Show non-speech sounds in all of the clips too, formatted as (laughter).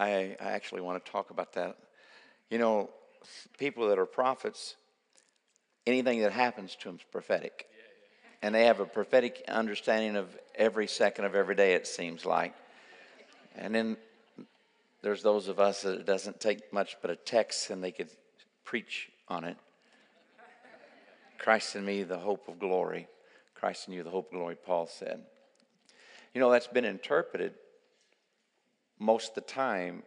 I, I actually want to talk about that. You know, people that are prophets, anything that happens to them is prophetic. And they have a prophetic understanding of every second of every day, it seems like. And then there's those of us that it doesn't take much but a text and they could preach on it. Christ in me, the hope of glory. Christ in you, the hope of glory, Paul said. You know, that's been interpreted most of the time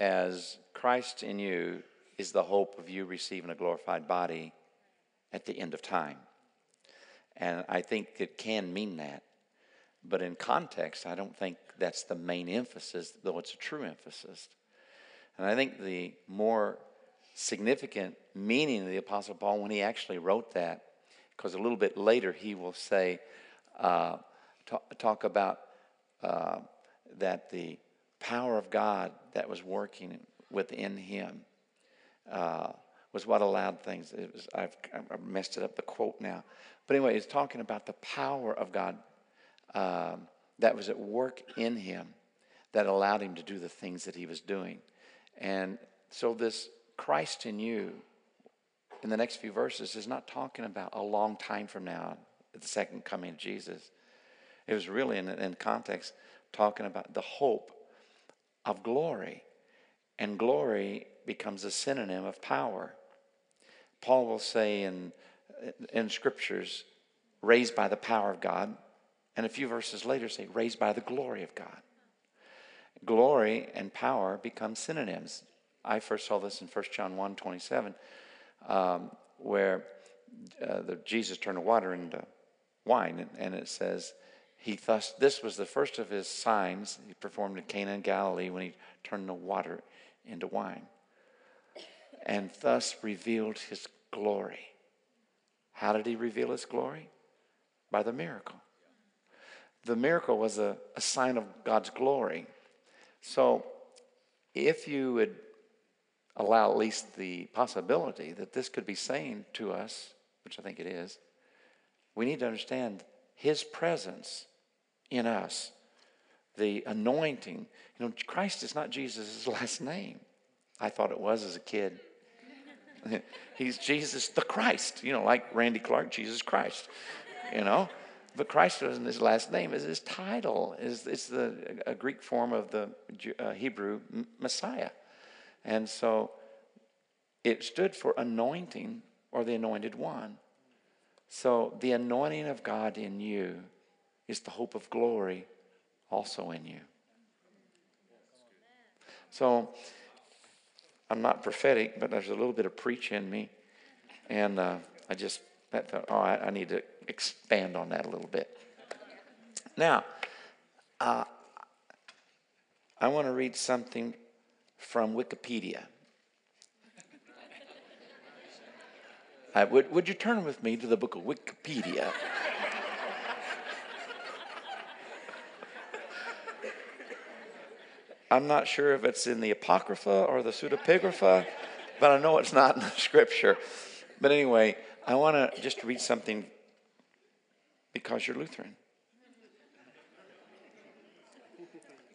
as Christ in you is the hope of you receiving a glorified body at the end of time. And I think it can mean that. But in context, I don't think that's the main emphasis, though it's a true emphasis. And I think the more significant meaning of the Apostle Paul when he actually wrote that, because a little bit later he will say, uh, talk, talk, about uh, that the power of God that was working within him uh, was what allowed things. Was, I've, I've, messed it up, the quote now. But anyway, it's talking about the power of God um, that was at work in him that allowed him to do the things that he was doing. And so, this Christ in you, in the next few verses, is not talking about a long time from now, the second coming of Jesus. It was really, in, in context, talking about the hope of glory. And glory becomes a synonym of power. Paul will say in, in scriptures, raised by the power of God, and a few verses later say, raised by the glory of God. Glory and power become synonyms. I first saw this in 1 John 1 27, um, where uh, the, Jesus turned water into wine, and, and it says, he thus, this was the first of his signs he performed in Cana in Galilee when he turned the water into wine and thus revealed his glory. How did he reveal his glory? By the miracle. The miracle was a, a sign of God's glory. So, if you would allow at least the possibility that this could be saying to us, which I think it is, we need to understand his presence in us. The anointing. You know, Christ is not Jesus' (laughs) last name. I thought it was as a kid. (laughs) He's Jesus the Christ, you know, like Randy Clark, Jesus Christ, you know. But Christ wasn't his last name; is his title. is It's the a Greek form of the uh, Hebrew Messiah, and so it stood for anointing or the anointed one. So the anointing of God in you is the hope of glory also in you. So I'm not prophetic, but there's a little bit of preach in me. And uh, I just thought, oh, I, need to expand on that a little bit. Now, uh, I want to read something from Wikipedia. Would, would you turn with me to the book of Wikipedia? I'm not sure if it's in the Apocrypha or the Pseudepigrapha, but I know it's not in the (laughs) scripture. But anyway, I want to just read something because you're Lutheran.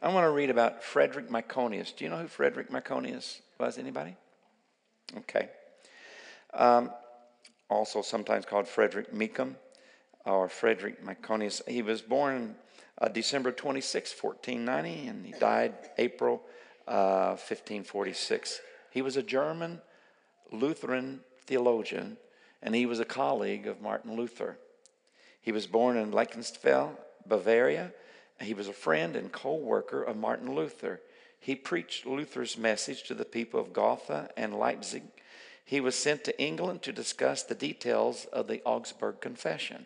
I want to read about Frederick Myconius. Do you know who Frederick Myconius was? Anybody? Okay. Um, also sometimes called Frederick Meekum or Frederick Myconius. He was born uh, December 26, 1490, and he died April uh, 1546. He was a German Lutheran theologian, and he was a colleague of Martin Luther. He was born in Lenkensfeld, Bavaria. He was a friend and co worker of Martin Luther. He preached Luther's message to the people of Gotha and Leipzig. He was sent to England to discuss the details of the Augsburg Confession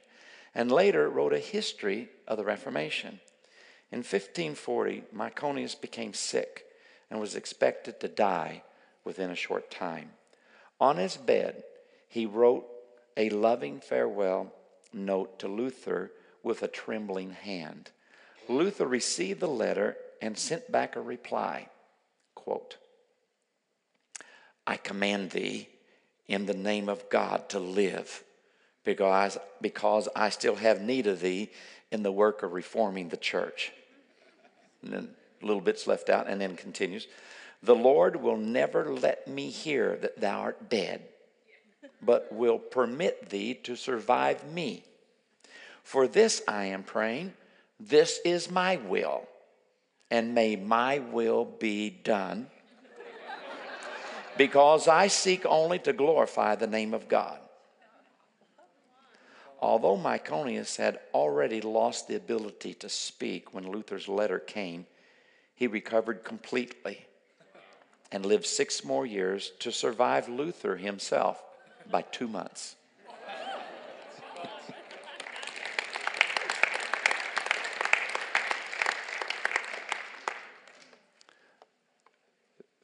and later wrote a history of the Reformation. In 1540, Myconius became sick and was expected to die within a short time. On his bed, he wrote a loving farewell note to Luther with a trembling hand. Luther received the letter and sent back a reply quote, I command thee in the name of God to live because, because I still have need of thee in the work of reforming the church. And then little bits left out, and then continues. The Lord will never let me hear that thou art dead, but will permit thee to survive me. For this I am praying, this is my will, and may my will be done, because I seek only to glorify the name of God. Although Myconius had already lost the ability to speak when Luther's letter came, he recovered completely and lived six more years to survive Luther himself by two months.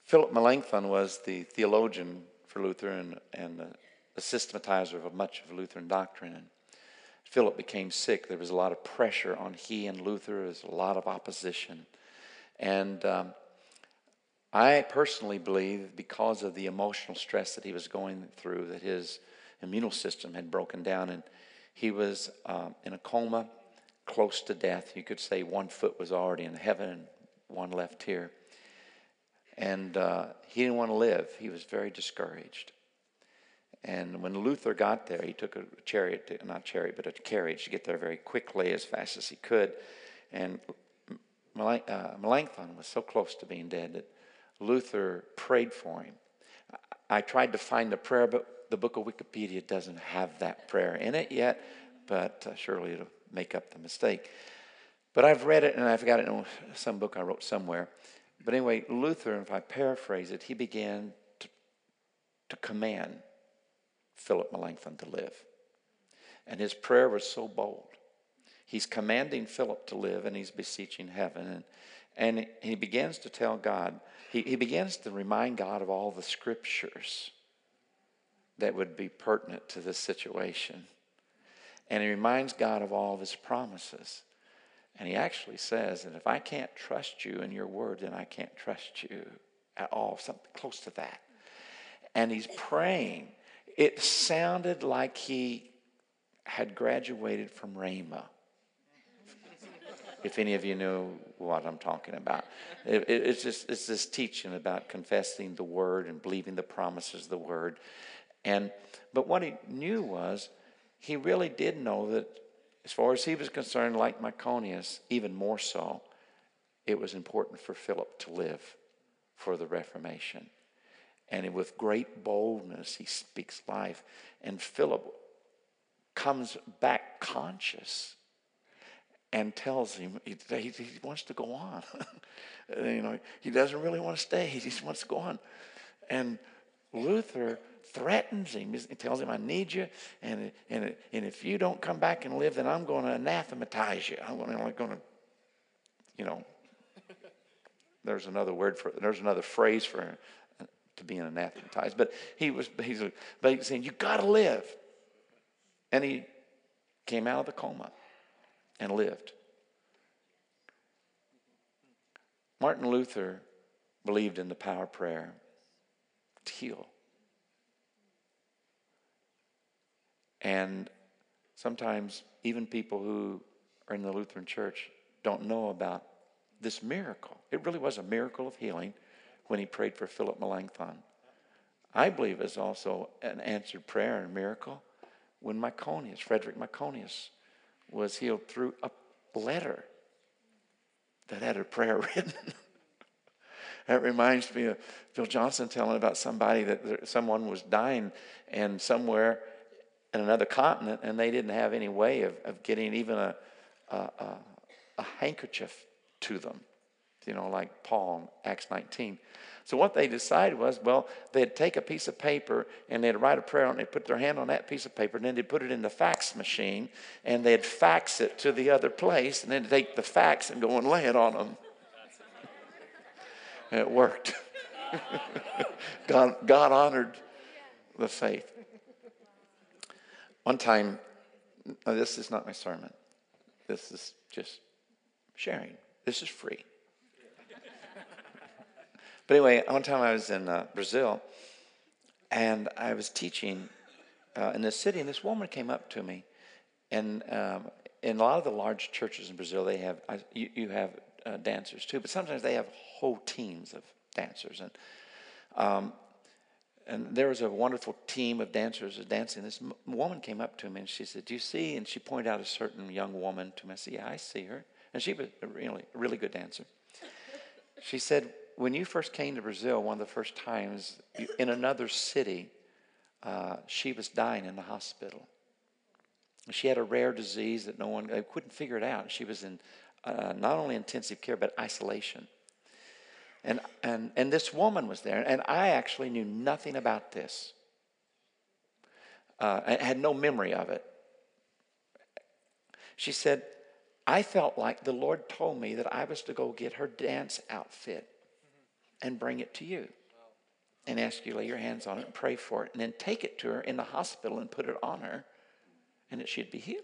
Philip Melanchthon was the theologian for Luther and, and the systematizer of much of Lutheran doctrine. Philip became sick. There was a lot of pressure on he and Luther. There was a lot of opposition. And um, I personally believe because of the emotional stress that he was going through, that his immune system had broken down and he was um, in a coma, close to death. You could say one foot was already in heaven and one left here. And uh, he didn't want to live. He was very discouraged. And when Luther got there, he took a chariot, to, not chariot, but a carriage to get there very quickly, as fast as he could. And uh, Melanchthon was so close to being dead that Luther prayed for him. I tried to find the prayer, but the book of Wikipedia doesn't have that prayer in it yet, but uh, surely it'll make up the mistake. But I've read it and I've got it in some book I wrote somewhere. But anyway, Luther, if I paraphrase it, he began to, to command Philip Melanchthon to live. And his prayer was so bold. He's commanding Philip to live and he's beseeching heaven. And, and he begins to tell God, he, he begins to remind God of all the scriptures that would be pertinent to this situation. And he reminds God of all of his promises. And he actually says that if I can't trust you in your word, then I can't trust you at all, something close to that. And he's praying. It sounded like he had graduated from Rhema if any of you know what I'm talking about. It, it, it's just it's this teaching about confessing the word and believing the promises of the word. And but what he knew was he really did know that as far as he was concerned, like Myconius, even more so, it was important for Philip to live for the Reformation. And with great boldness, he speaks life. And Philip comes back conscious and tells him he, he, he wants to go on. (laughs) you know, he doesn't really want to stay. He just wants to go on. And Luther threatens him. He tells him, I need you. And, and, and if you don't come back and live, then I'm going to anathematize you. I'm going to, you know, there's another word for there's another phrase for to being anathematized. But he was he's saying, You gotta live. And he came out of the coma and lived. Martin Luther believed in the power of prayer to heal. And sometimes even people who are in the Lutheran church don't know about this miracle. It really was a miracle of healing when he prayed for Philip Melanchthon. I believe it's also an answered prayer and a miracle when Myconius, Frederick Myconius, was healed through a letter that had a prayer (laughs) written. that reminds me of Bill Johnson telling about somebody that someone was dying and somewhere in another continent and they didn't have any way of, of getting even a, a, a, a handkerchief to them, you know, like Paul in Acts 19. So what they decided was, well, they'd take a piece of paper and they'd write a prayer on it. They'd put their hand on that piece of paper and then they'd put it in the fax machine and they'd fax it to the other place and then take the fax and go and lay it on them. And it worked. (laughs) God, God honored the faith. One time, this is not my sermon. This is just sharing. This is free. But anyway, one time I was in uh, Brazil and I was teaching uh, in this city, and this woman came up to me. And um, in a lot of the large churches in Brazil, they have you, you have uh, dancers too, but sometimes they have whole teams of dancers. And um, and there was a wonderful team of dancers dancing. This m- woman came up to me and she said, "Do you see?" And she pointed out a certain young woman to me. I said, "Yeah, I see her." And she was a really, a really good dancer. she said, "When you first came to Brazil, one of the first times in another city, uh, she was dying in the hospital. She had a rare disease that no one they couldn't figure it out. She was in uh, not only intensive care but isolation." And, and, and this woman was there, and I actually knew nothing about this. Uh, I had no memory of it. She said, I felt like the Lord told me that I was to go get her dance outfit and bring it to you and ask you to lay your hands on it and pray for it and then take it to her in the hospital and put it on her and it should be healed.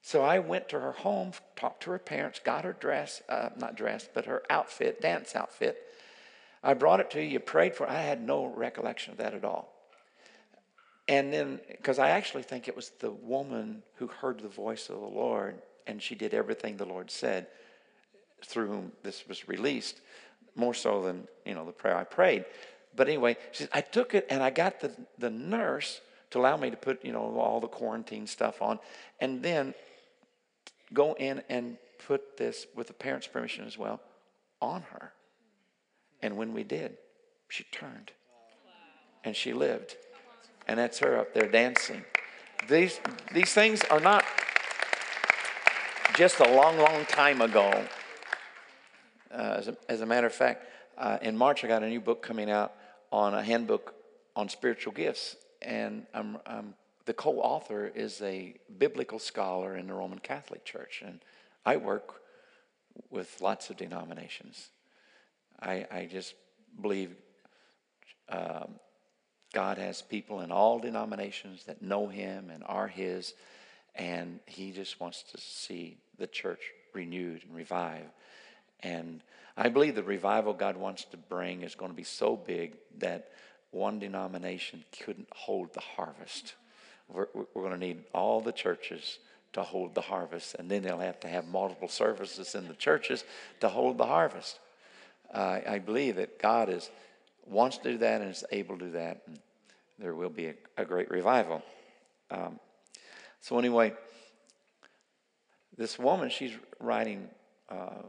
So I went to her home, talked to her parents, got her dress, uh, not dress, but her outfit, dance outfit. I brought it to you, you prayed for it. I had no recollection of that at all. And then, because I actually think it was the woman who heard the voice of the Lord and she did everything the Lord said through whom this was released, more so than, you know, the prayer I prayed. But anyway, she said, I took it and I got the, the nurse to allow me to put, you know, all the quarantine stuff on. And then go in and put this, with the parents' permission as well, on her. And when we did, she turned and she lived. And that's her up there dancing. These, these things are not just a long, long time ago. Uh, as, a, as, a, matter of fact, uh, in March, I got a new book coming out on a handbook on spiritual gifts. And I'm, I'm the co author is a biblical scholar in the Roman Catholic Church, and I work with lots of denominations. I, I just believe um, God has people in all denominations that know Him and are His, and He just wants to see the church renewed and revived. And I believe the revival God wants to bring is going to be so big that one denomination couldn't hold the harvest we're, we're going to need all the churches to hold the harvest, and then they'll have to have multiple services in the churches to hold the harvest. Uh, I believe that God is wants to do that and is able to do that, and there will be a, a great revival. Um, so anyway, this woman, she's writing uh,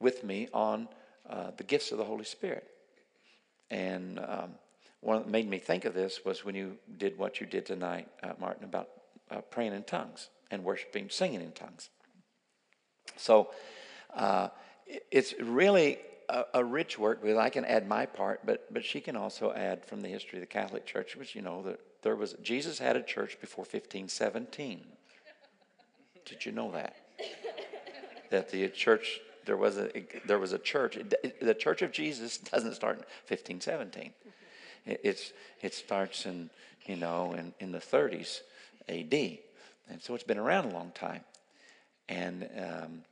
with me on uh, the gifts of the Holy Spirit, and um, one that made me think of this was when you did what you did tonight, uh, Martin, about uh, praying in tongues and worshiping, singing in tongues. So uh, it's really a, a, rich work because I can add my part, but but she can also add from the history of the Catholic Church, which you know that there was Jesus had a church before 1517. Did you know that? that the church there was a there was a church. The Church of Jesus (laughs) doesn't start in 1517. It's, it starts in, you know, in, in the 30s AD. And so it's been around a long time. And um,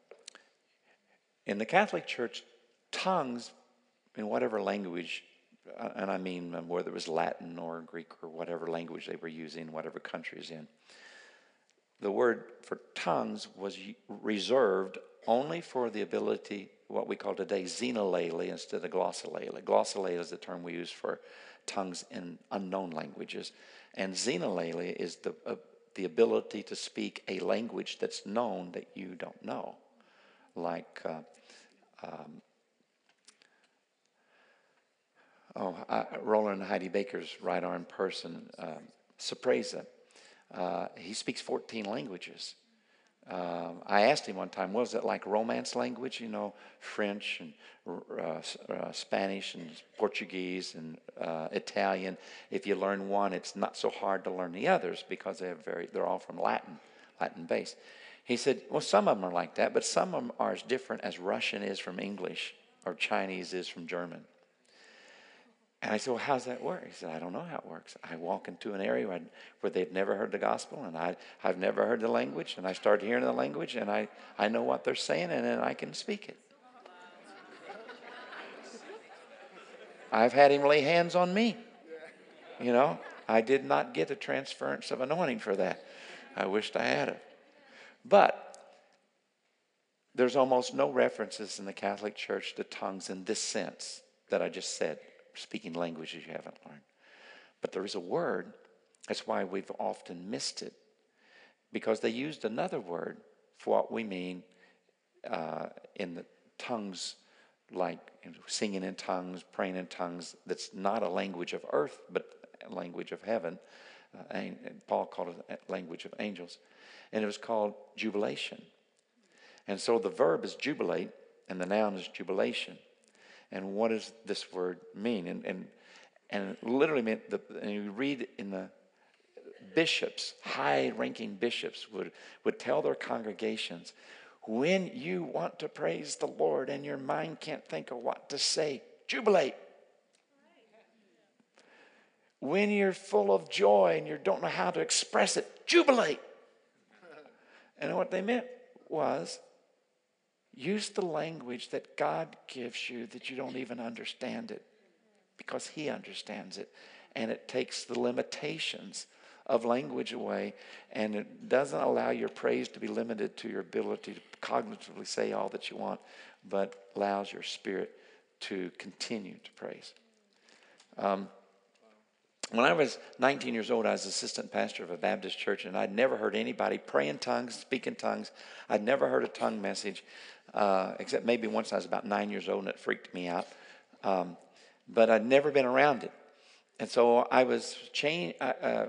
in the Catholic Church, tongues, in whatever language, and I mean whether it was Latin or Greek or whatever language they were using, whatever country countries in, the word for tongues was reserved only for the ability, what we call today, xenolalia instead of glossolalia. Glossolalia is the term we use for tongues in unknown languages. And xenolalia is the, uh, the ability to speak a language that's known that you don't know. Like, uh, um, oh, uh, Rolland Heidi Baker's right arm person, uh, Surprise, uh, he speaks 14 languages. Um, I asked him one time, what was it like Romance language? You know, French and uh, uh, Spanish and Portuguese and uh, Italian. If you learn one, it's not so hard to learn the others because they have very, they're all from Latin, Latin base. He said, well, some of them are like that, but some of them are as different as Russian is from English or Chinese is from German. And I said, Well, how's that work? He said, I don't know how it works. I walk into an area where, where they've never heard the gospel, and I, I've never heard the language, and I start hearing the language, and I, I know what they're saying, and then I can speak it. I've had him lay hands on me. You know, I did not get a transference of anointing for that. I wished I had it. But there's almost no references in the Catholic Church to tongues in this sense that I just said, speaking languages you haven't learned. But there is a word. That's why we've often missed it, because they used another word for what we mean uh, in the tongues, like singing in tongues, praying in tongues. That's not a language of earth, but a language of heaven. Uh, and Paul called it a language of angels, and it was called jubilation. And so the verb is jubilate, and the noun is jubilation. And what does this word mean? And and and literally meant the, and you read in the bishops, high-ranking bishops would would tell their congregations, when you want to praise the Lord and your mind can't think of what to say, jubilate. When you're full of joy and you don't know how to express it, jubilate. And what they meant was use the language that God gives you that you don't even understand it because He understands it. And it takes the limitations of language away and it doesn't allow your praise to be limited to your ability to cognitively say all that you want, but allows your spirit to continue to praise. Um, when I was 19 years old, I was assistant pastor of a Baptist church, and I'd never heard anybody pray in tongues, speak in tongues. I'd never heard a tongue message, uh, except maybe once I was about nine years old, and it freaked me out. Um, but I'd never been around it. And so I was changed. Uh, uh,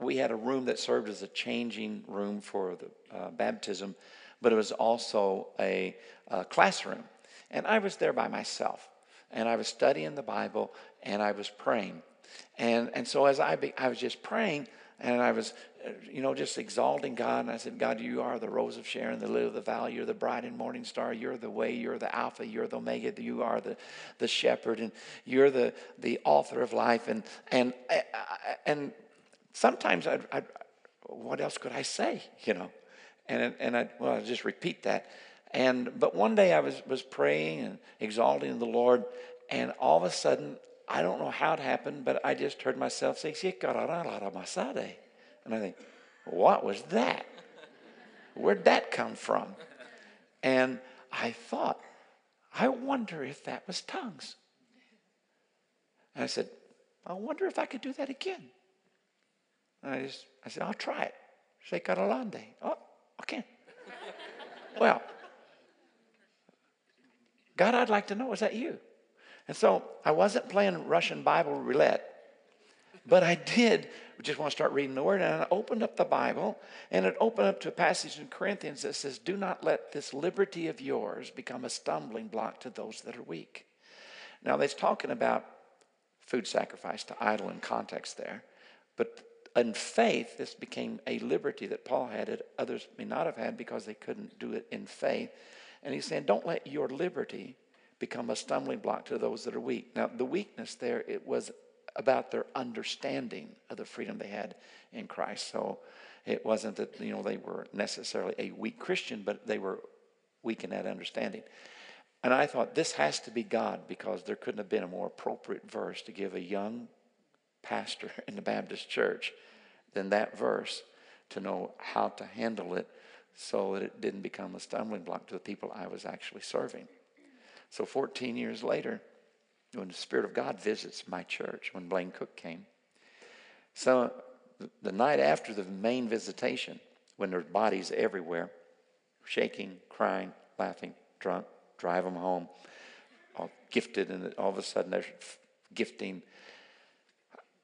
we had a room that served as a changing room for the uh, baptism, but it was also a, a classroom. And I was there by myself, and I was studying the Bible, and I was praying. And, and so as I, be, I was just praying and I was, you know, just exalting God. And I said, God, you are the rose of Sharon, the lily of the valley. You're the bright and morning star. You're the way. You're the Alpha. You're the Omega. You are the, the shepherd. And you're the, the author of life. And, and, and sometimes I'd, I'd what else could I say, you know? And, and I, well, I just repeat that. And, but one day I was, was praying and exalting the Lord. And all of a sudden, I don't know how it happened, but I just heard myself say, and I think, what was that? Where'd that come from? And I thought, I wonder if that was tongues. And I said, I wonder if I could do that again. And I just, I said, I'll try it. Shekaralande. Oh, okay. well, God, I'd like to know, is that you? And so I wasn't playing Russian Bible roulette, but I did just want to start reading the Word. And I opened up the Bible, and it opened up to a passage in Corinthians that says, Do not let this liberty of yours become a stumbling block to those that are weak. Now, it's talking about food sacrifice to idol in context there, but in faith, this became a liberty that Paul had that others may not have had because they couldn't do it in faith. And he's saying, Don't let your liberty become a stumbling block to those that are weak. Now, the weakness there, it was about their understanding of the freedom they had in Christ. So it wasn't that, you know, they were necessarily a weak Christian, but they were weak in that understanding. And I thought this has to be God because there couldn't have been a more appropriate verse to give a young pastor (laughs) in the Baptist church than that verse to know how to handle it so that it didn't become a stumbling block to the people I was actually serving. So 14 years later, when the Spirit of God visits my church, when Blaine Cook came, so the night after the main visitation, when there's bodies everywhere, shaking, crying, laughing, drunk, drive them home, all gifted, and all of a sudden they're gifting.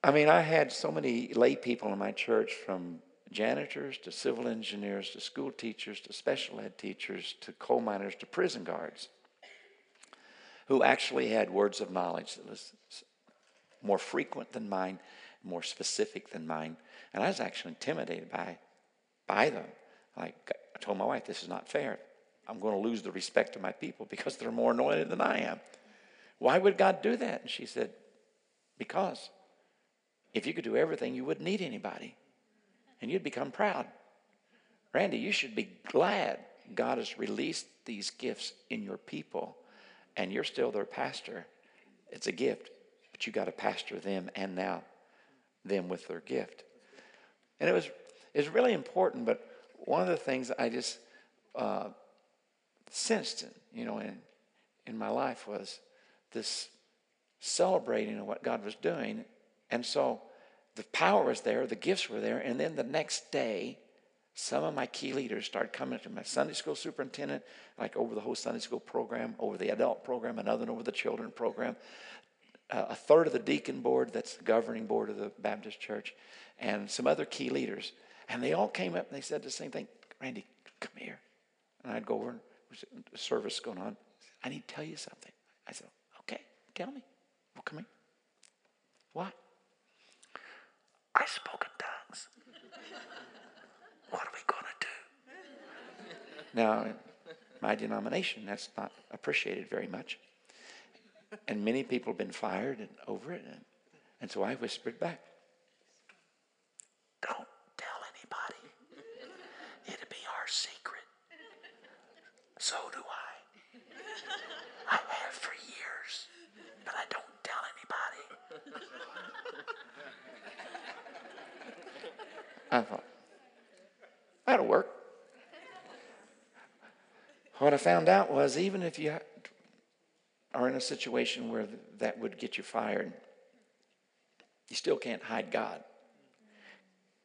I mean, I had so many lay people in my church from janitors to civil engineers to school teachers to special ed teachers to coal miners to prison guards who actually had words of knowledge that was more frequent than mine, more specific than mine. And I was actually intimidated by, by them. Like I told my wife, this is not fair. I'm going to lose the respect of my people because they're more anointed than I am. Why would God do that? And she said, Because if you could do everything, you wouldn't need anybody. And you'd become proud. Randy, you should be glad God has released these gifts in your people and you're still their pastor, it's a gift. But you got to pastor them and now them with their gift. And it was it's really important. But one of the things I just uh, sensed, you know, in, in my life was this celebrating of what God was doing. And so the power was there, the gifts were there, and then the next day, some of my key leaders started coming to my Sunday school superintendent, like over the whole Sunday school program, over the adult program, another one over the children program, uh, a third of the deacon board, that's the governing board of the Baptist church, and some other key leaders. And they all came up and they said the same thing Randy, come here. And I'd go over and service going on. I need to tell you something. I said, okay, tell me. Well, come here. What? I spoke in tongues. what are we going to do? Now, my denomination, that's not appreciated very much. And many people have been fired and over it. And, and so I whispered back, don't tell anybody. It'll be our secret. So do I. I have for years, but I don't tell anybody. I thought, that'll work. What I found out was even if you are in a situation where that would get you fired, you still can't hide God.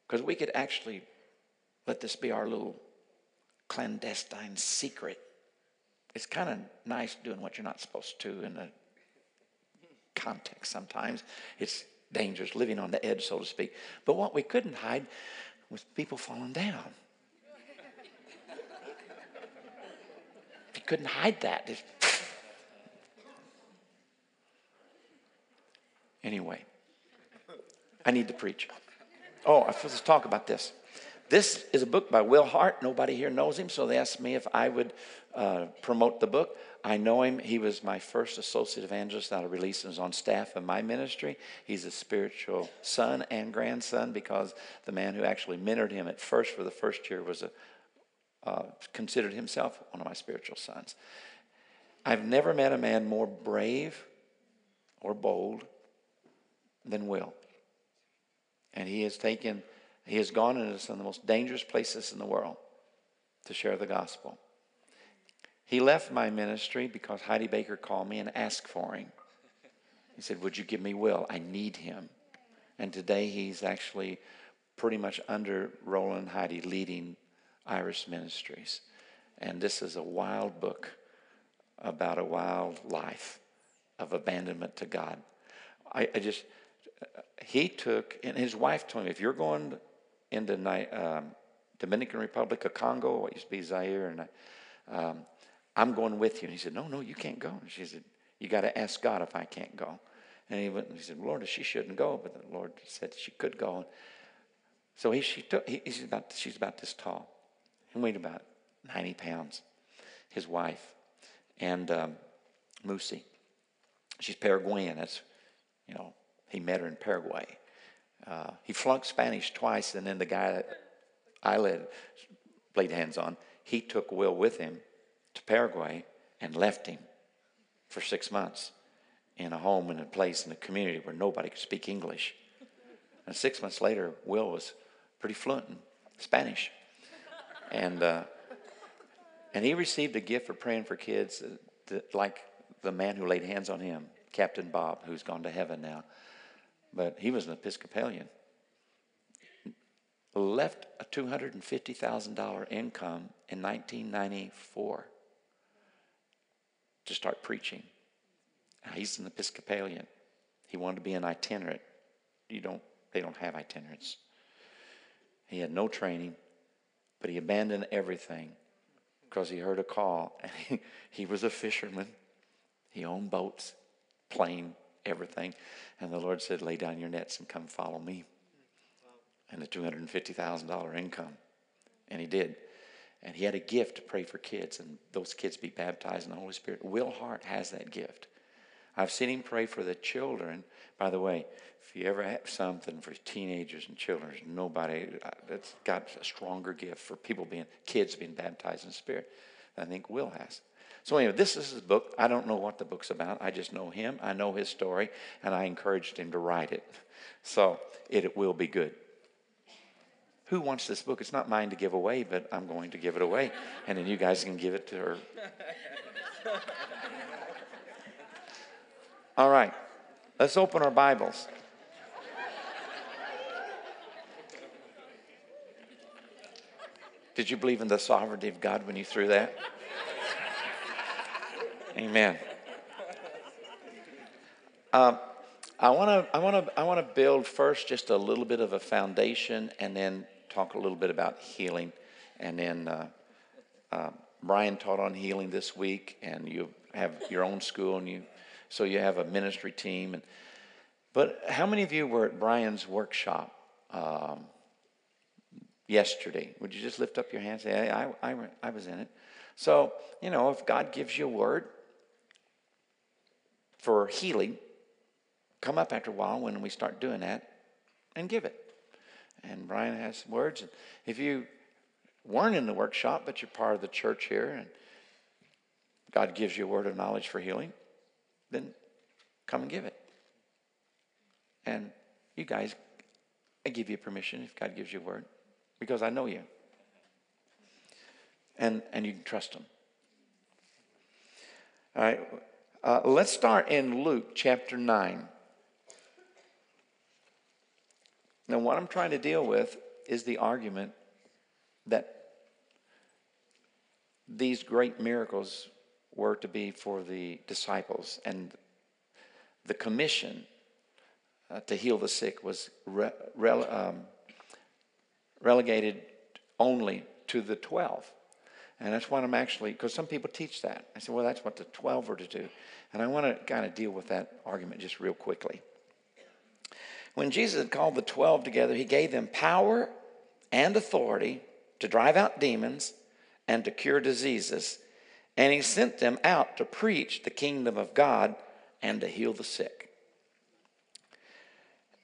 Because we could actually let this be our little clandestine secret. It's kind of nice doing what you're not supposed to in a context sometimes. It's dangerous, living on the edge, so to speak. But what we couldn't hide was people falling down. Couldn't hide that. (laughs) Anyway, I need to preach. Oh, let's talk about this. This is a book by Will Hart. Nobody here knows him, so they asked me if I would uh, promote the book. I know him. He was my first associate evangelist out of release and is on staff of my ministry. He's a spiritual son and grandson because the man who actually mentored him at first for the first year was a uh, considered himself one of my spiritual sons. I've never met a man more brave or bold than Will. And he has taken, he has gone into some of the most dangerous places in the world to share the gospel. He left my ministry because Heidi Baker called me and asked for him. He said, Would you give me Will? I need him. And today he's actually pretty much under Rolland Heidi leading Iris Ministries. And this is a wild book about a wild life of abandonment to God. I, I just, he took, and his wife told him, if you're going into um, Dominican Republic of Congo, what used to be Zaire, and um, I'm going with you. And he said, no, no, you can't go. And she said, you got to ask God if I can't go. And he went, and he said, Lord, she shouldn't go, but the Lord said she could go. So he, she took, he, he's about, she's about this tall and weighed about 90 pounds. His wife and um, Musi, she's Paraguayan. That's, you know, he met her in Paraguay. Uh, he flunked Spanish twice, and then the guy that I led, laid hands on, he took Will with him to Paraguay and left him for six months in a home in a place in a community where nobody could speak English. And six months later, Will was pretty fluent in Spanish. And, uh, and he received a gift for praying for kids, that, like the man who laid hands on him, Captain Bob, who's gone to heaven now but he was an Episcopalian. Left a $250,000 income in 1994 to start preaching. He's an Episcopalian. He wanted to be an itinerant. You don't, they don't have itinerants. He had no training, but he abandoned everything because he heard a call. And (laughs) he, he was a fisherman. He owned boats, plane, everything. And the Lord said, Lay down your nets and come follow me. And the $250,000 income. And he did. And he had a gift to pray for kids and those kids be baptized in the Holy Spirit. Will Hart has that gift. I've seen him pray for the children. By the way, if you ever have something for teenagers and children, nobody uh, that's got a stronger gift for people being, kids being baptized in Spirit. I think Will has. So, anyway, this is his book. I don't know what the book's about. I just know him. I know his story, and I encouraged him to write it. (laughs) So, it, it will be good. Who wants this book? It's not mine to give away, but I'm going to give it away. And then you guys can give it to her. (laughs) All right, let's open our Bibles. Did you believe in the sovereignty of God when you threw that? Amen. Um, I want to I want to I want to build first just a little bit of a foundation, and then talk a little bit about healing, and then uh, uh, Brian taught on healing this week, and you have your own school, and you so you have a ministry team, and but how many of you were at Brian's workshop um, yesterday? Would you just lift up your hand and say, I, I, I was in it? So, you know, if God gives you a word for healing, come up after a while when we start doing that and give it. And Brian has some words. And if you weren't in the workshop, but you're part of the church here, and God gives you a word of knowledge for healing, then come and give it. And you guys, I give you permission if God gives you a word, because I know you. And, and you can trust Him. All right, uh, let's start in Luke chapter 9. Now, what I'm trying to deal with is the argument that these great miracles were to be for the disciples, and the commission uh, to heal the sick was re- rele- um, relegated only to the 12. And that's what I'm actually, because some people teach that. I said, well, that's what the 12 are to do. And I want to kind of deal with that argument just real quickly. When Jesus had called the 12 together, he gave them power and authority to drive out demons and to cure diseases. And he sent them out to preach the kingdom of God and to heal the sick.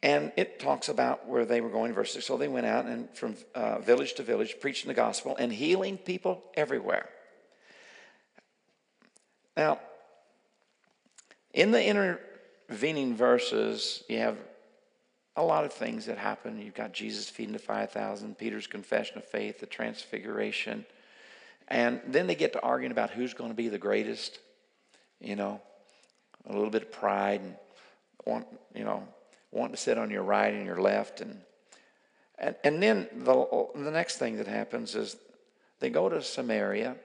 And it talks about where they were going, verse 6. So they went out and from uh, village to village, preaching the gospel and healing people everywhere. Now, in the intervening verses, you have a lot of things that happen. You've got Jesus feeding the 5,000, Peter's confession of faith, the transfiguration. And then they get to arguing about who's going to be the greatest, you know, a little bit of pride and want, you know, wanting to sit on your right and your left. And, and, and then the, the next thing that happens is they go to Samaria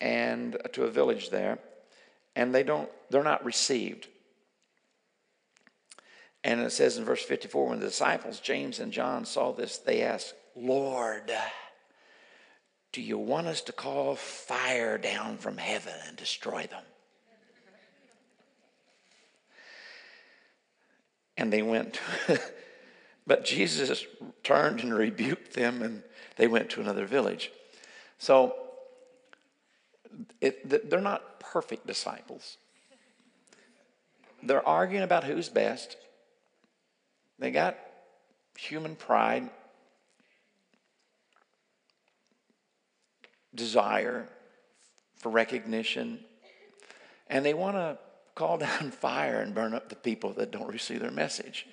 and uh, to a village there, and they don't, they're not received. And it says in verse 54 when the disciples, James and John, saw this, they asked, Lord, do you want us to call fire down from heaven and destroy them? And they went. (laughs) but Jesus turned and rebuked them, and they went to another village. So it, they're not perfect disciples. They're arguing about who's best. They got human pride, desire for recognition, and they want to call (laughs) down fire and burn up the people that don't receive their message.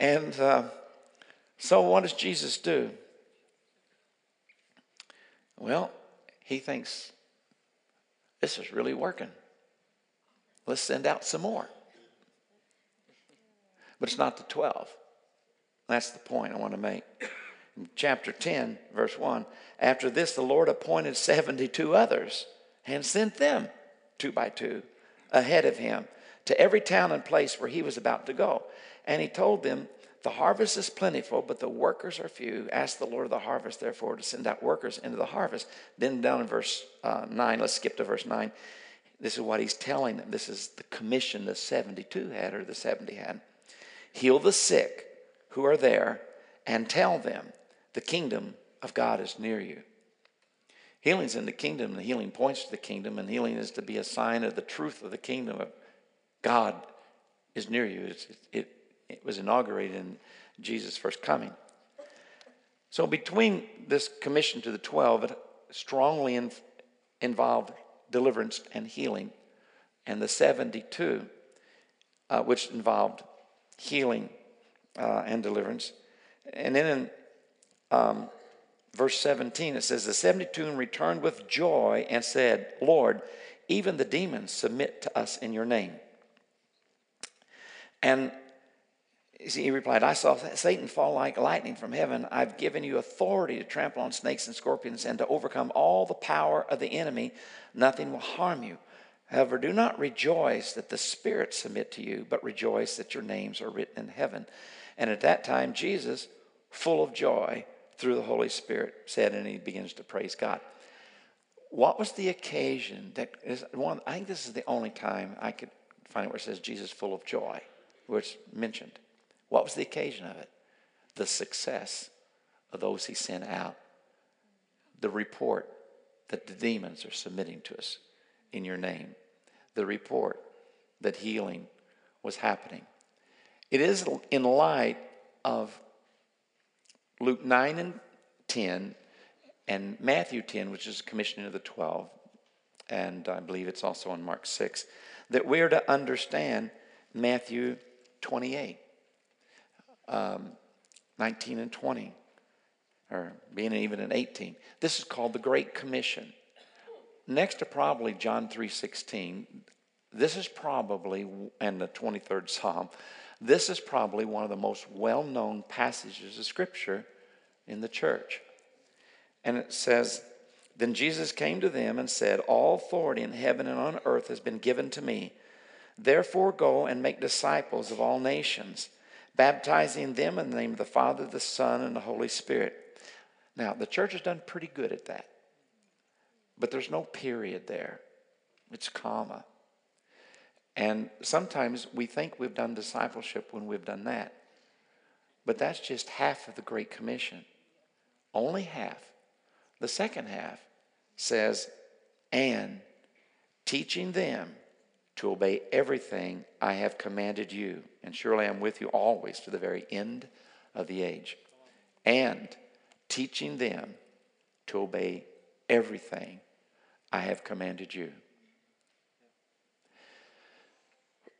and uh, so, what does Jesus do? Well, he thinks this is really working. Let's send out some more but it's not the 12. That's the point I want to make. Chapter 10, verse 1 After this, the Lord appointed 72 others and sent them two by two ahead of him to every town and place where he was about to go. And he told them, The harvest is plentiful, but the workers are few. Ask the Lord of the harvest, therefore, to send out workers into the harvest. Then down in verse uh, 9, let's skip to verse 9. This is what he's telling them. This is the commission the 72 had, or the 70 had. Heal the sick who are there and tell them the kingdom of God is near you. Healing's in the kingdom, and healing points to the kingdom, and healing is to be a sign of the truth of the kingdom of God is near you. It, it, it was inaugurated in Jesus' first coming. So, between this commission to the 12, it strongly in, involved deliverance and healing, and the 72, uh, which involved healing uh, and deliverance. And then in um, verse 17, it says, The 72 returned with joy and said, Lord, even the demons submit to us in your name. And he replied, I saw Satan fall like lightning from heaven. I've given you authority to trample on snakes and scorpions and to overcome all the power of the enemy. Nothing will harm you. However, do not rejoice that the spirits submit to you, but rejoice that your names are written in heaven. And at that time, Jesus, full of joy through the Holy Spirit, said, and he begins to praise God. What was the occasion that is one? I think this is the only time I could find where it says Jesus full of joy, it's mentioned. What was the occasion of it? The success of those he sent out. The report that the demons are submitting to us in your name. The report that healing was happening. It is in light of Luke 9 and 10 and Matthew 10, which is commissioning of the 12, and I believe it's also in Mark 6, that we're to understand Matthew 28 um, 19 and 20, or being even in 18. This is called the Great Commission. Next to probably John 3.16, this is probably, and the 23rd Psalm, this is probably one of the most well-known passages of Scripture in the church. And it says, Then Jesus came to them and said, All authority in heaven and on earth has been given to me. Therefore go and make disciples of all nations baptizing them in the name of the Father, the Son, and the Holy Spirit. Now, the church has done pretty good at that, but there's no period there, it's comma. And sometimes we think we've done discipleship when we've done that. But that's just half of the Great Commission. Only half. The second half says, and teaching them to obey everything I have commanded you. And surely I'm with you always to the very end of the age. And teaching them to obey everything I have commanded you.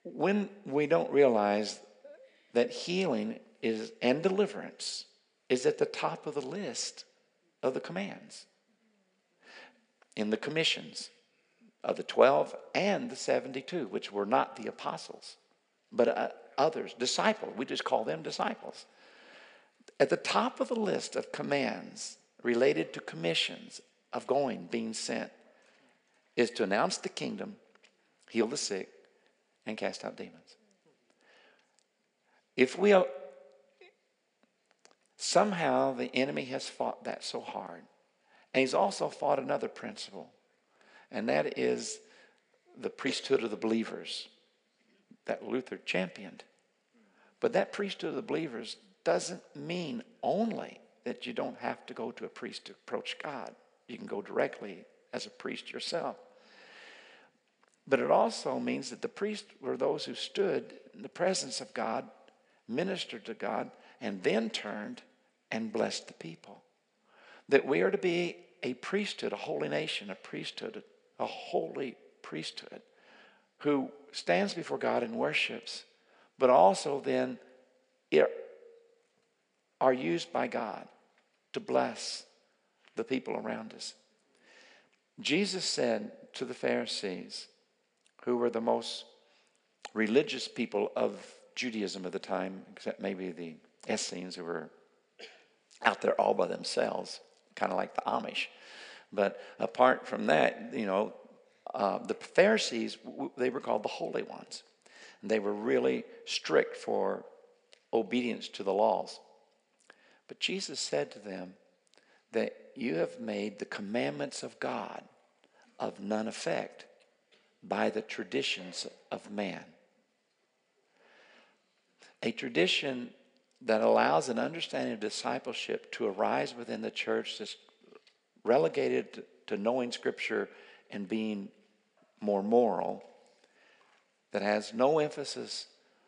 When we don't realize that healing is and deliverance is at the top of the list of the commands in the commissions of the 12 and the 72, which were not the apostles, but uh, others, disciples. We just call them disciples. At the top of the list of commands related to commissions of going, being sent, is to announce the kingdom, heal the sick, and cast out demons. If we somehow the enemy has fought that so hard, and he's also fought another principle and that is the priesthood of the believers that Luther championed. But that priesthood of the believers doesn't mean only that you don't have to go to a priest to approach God. You can go directly as a priest yourself. But it also means that the priests were those who stood in the presence of God, ministered to God, and then turned and bless the people. That we are to be a priesthood, a holy nation, a priesthood, a holy priesthood who stands before God and worships, but also then are used by God to bless the people around us. Jesus said to the Pharisees, who were the most religious people of Judaism at the time, except maybe the Essenes who were out there all by themselves, kind of like the Amish. But apart from that, you know, uh, the Pharisees, they were called the holy ones. And they were really strict for obedience to the laws. But Jesus said to them that you have made the commandments of God of none effect by the traditions of man. A tradition that allows an understanding of discipleship to arise within the church that's relegated to knowing Scripture and being more moral, that has no emphasis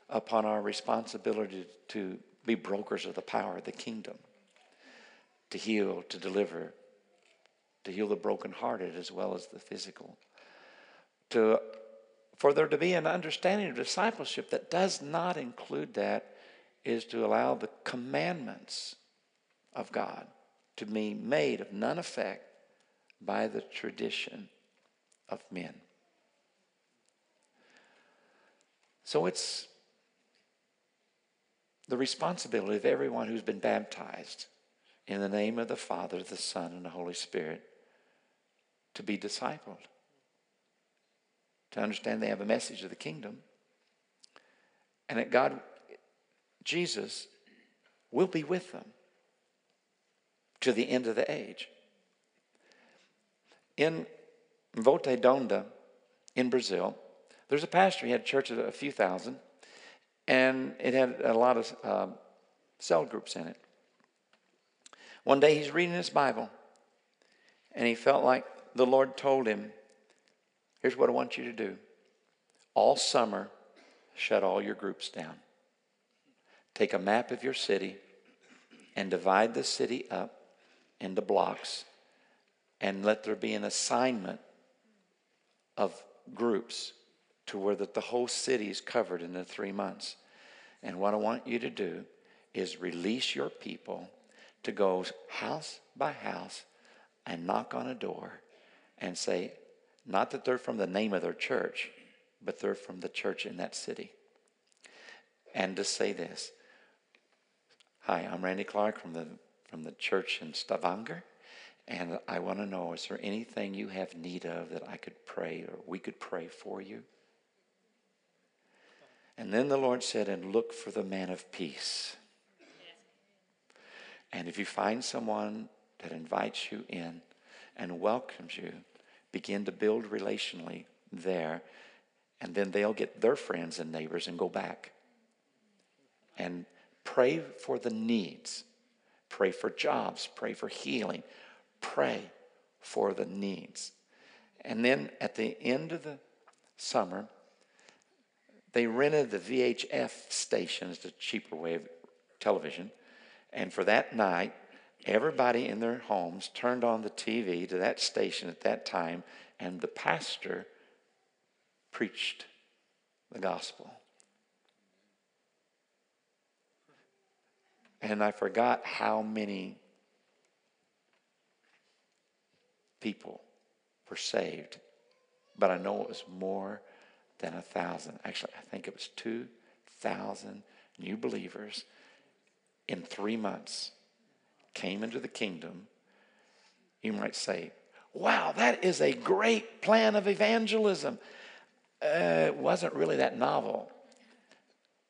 upon our responsibility to be brokers of the power of the kingdom, to heal, to deliver, to heal the brokenhearted as well as the physical. To, for there to be an understanding of discipleship that does not include that is to allow the commandments of God to be made of none effect by the tradition of men. So it's the responsibility of everyone who's been baptized in the name of the Father, the Son, and the Holy Spirit to be discipled, to understand they have a message of the kingdom, and that God, Jesus, will be with them to the end of the age. In Volta Redonda in Brazil, there's a pastor. He had a church of a few thousand, and it had a lot of uh, cell groups in it. One day he's reading his Bible, and he felt like the Lord told him, Here's what I want you to do. All summer, shut all your groups down. Take a map of your city and divide the city up into blocks and let there be an assignment of groups to where that the whole city is covered in the three months. And what I want you to do is release your people to go house by house and knock on a door and say, not that they're from the name of their church, but they're from the church in that city. And to say this Hi, I'm Randy Clark from the, from the church in Stavanger. And I want to know is there anything you have need of that I could pray or we could pray for you? And then the Lord said, And look for the man of peace. And if you find someone that invites you in and welcomes you, begin to build relationally there. And then they'll get their friends and neighbors and go back. And pray for the needs. Pray for jobs. Pray for healing. Pray for the needs. And then at the end of the summer, they rented the VHF stations, the cheaper way of television. And for that night, everybody in their homes turned on the TV to that station at that time, and the pastor preached the gospel. And I forgot how many people were saved, but I know it was more than a thousand. Actually, I think it was 2,000 new believers in three months came into the kingdom. You might say, wow, that is a great plan of evangelism. Uh, it wasn't really that novel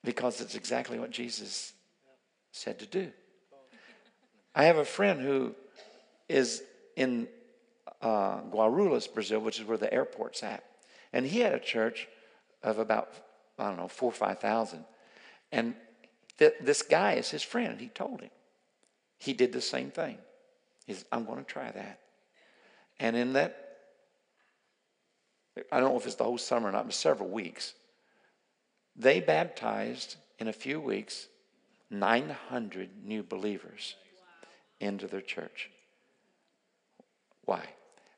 because it's exactly what Jesus said to do. I have a friend who is in uh, Guarulhos, Brazil, which is where the airport's at. And he had a church of about, I don't know, four or 5,000. And th- this guy is his friend. He told him. He did the same thing. He said, I'm going to try that. And in that, I don't know if it's the whole summer or not, but several weeks, they baptized in a few weeks 900 new believers into their church. Why?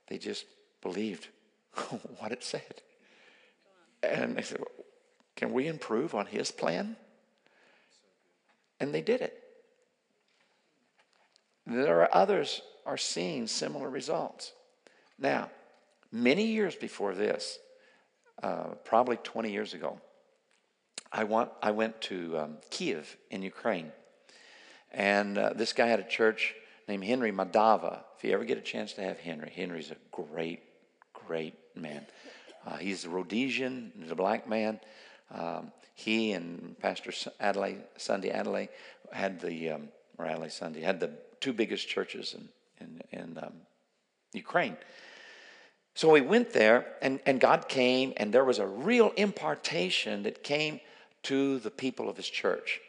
They just believed (laughs) what it said. And they said, Can we improve on his plan? And they did it. There are others are seeing similar results. Now, many years before this, uh, probably 20 years ago, I, want, I went to um, Kiev in Ukraine. And uh, this guy had a church named Henry Madava. If you ever get a chance to have Henry, Henry's a great, great man. Uh, he's a Rhodesian, he's a black man. Um, he and Pastor Adelaja, Sunday Adelaja had the, um, or Adelaja Sunday, had the two biggest churches in, in, in um, Ukraine. So we went there, and, and God came, and there was a real impartation that came to the people of his church.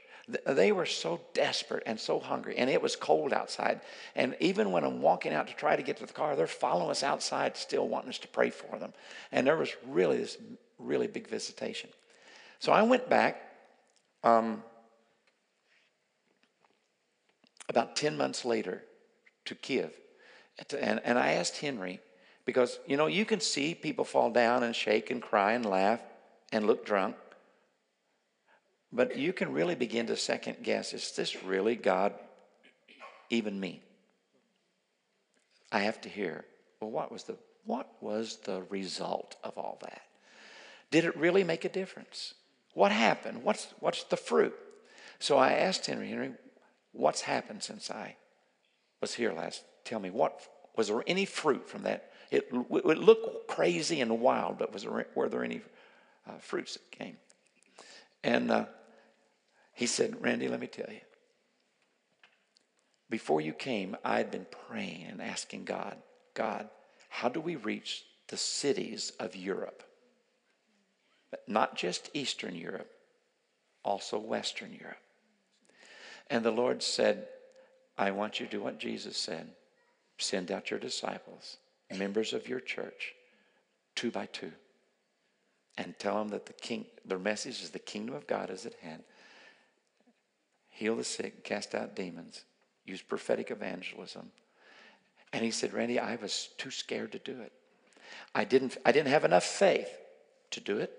They were so desperate and so hungry, and it was cold outside. And even when I'm walking out to try to get to the car, they're following us outside, still wanting us to pray for them. And there was really this really big visitation. So I went back um, about 10 months later to Kiev. And, and I asked Henry, because, you know, you can see people fall down and shake and cry and laugh and look drunk. But you can really begin to second guess is this really God, even me? I have to hear, well, what was the, what was the result of all that? Did it really make a difference? What happened? What's, what's the fruit? So I asked Henry, Henry, what's happened since I was here last? Tell me, what was there any fruit from that? It, it looked crazy and wild, but was there, were there any uh, fruits that came? And uh, he said, Randy, let me tell you. Before you came, I had been praying and asking God, God, how do we reach the cities of Europe? Not just Eastern Europe, also Western Europe. And the Lord said, I want you to do what Jesus said send out your disciples, members of your church, two by two, and tell them that the king, their message is the kingdom of God is at hand. Heal the sick, cast out demons, use prophetic evangelism. And he said, Randy, I was too scared to do it. I didn't, I didn't have enough faith to do it,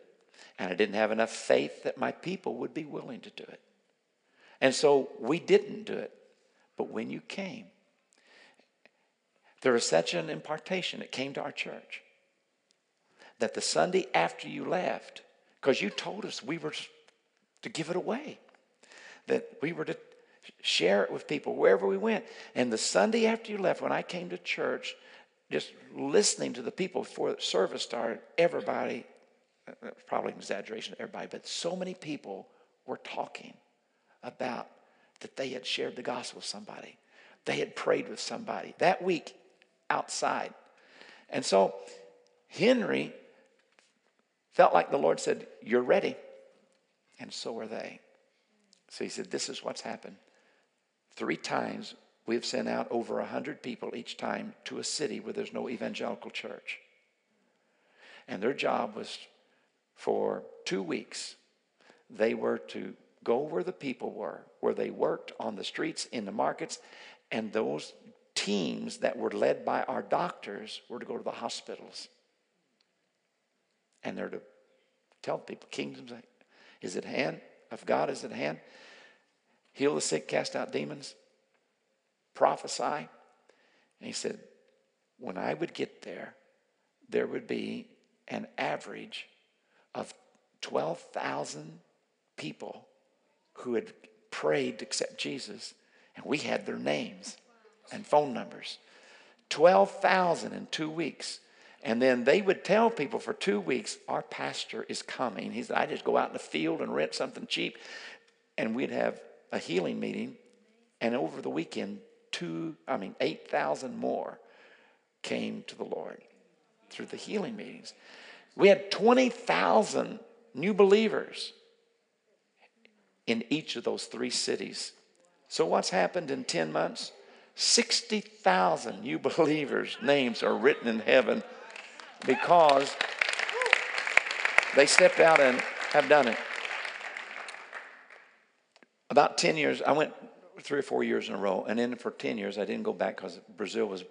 and I didn't have enough faith that my people would be willing to do it. And so we didn't do it. But when you came, there was such an impartation It came to our church that the Sunday after you left, because you told us we were to give it away, that we were to share it with people wherever we went. And the Sunday after you left, when I came to church, just listening to the people before the service started, everybody, probably an exaggeration, everybody, but so many people were talking about that they had shared the gospel with somebody. They had prayed with somebody that week outside. And so Henry felt like the Lord said, You're ready. And so are they. So he said, This is what's happened. Three times we've sent out over 100 people each time to a city where there's no evangelical church. And their job was for two weeks, they were to go where the people were, where they worked on the streets, in the markets, and those teams that were led by our doctors were to go to the hospitals. And they're to tell people, kingdom is at hand, of God is at hand. Heal the sick, cast out demons, prophesy. And he said, when I would get there, there would be an average of 12,000 people who had prayed to accept Jesus, and we had their names and phone numbers. 12,000 in two weeks. And then they would tell people for two weeks, our pastor is coming. He said, I just go out in the field and rent something cheap. And we'd have a healing meeting. And over the weekend, two, I mean, 8,000 more came to the Lord through the healing meetings. We had 20,000 new believers in each of those three cities. So, what's happened in 10 months? 60,000 new (laughs) believers' names are written in heaven because they stepped out and have done it. About 10 years, I went three or four years in a row, and then for 10 years, I didn't go back because Brazil was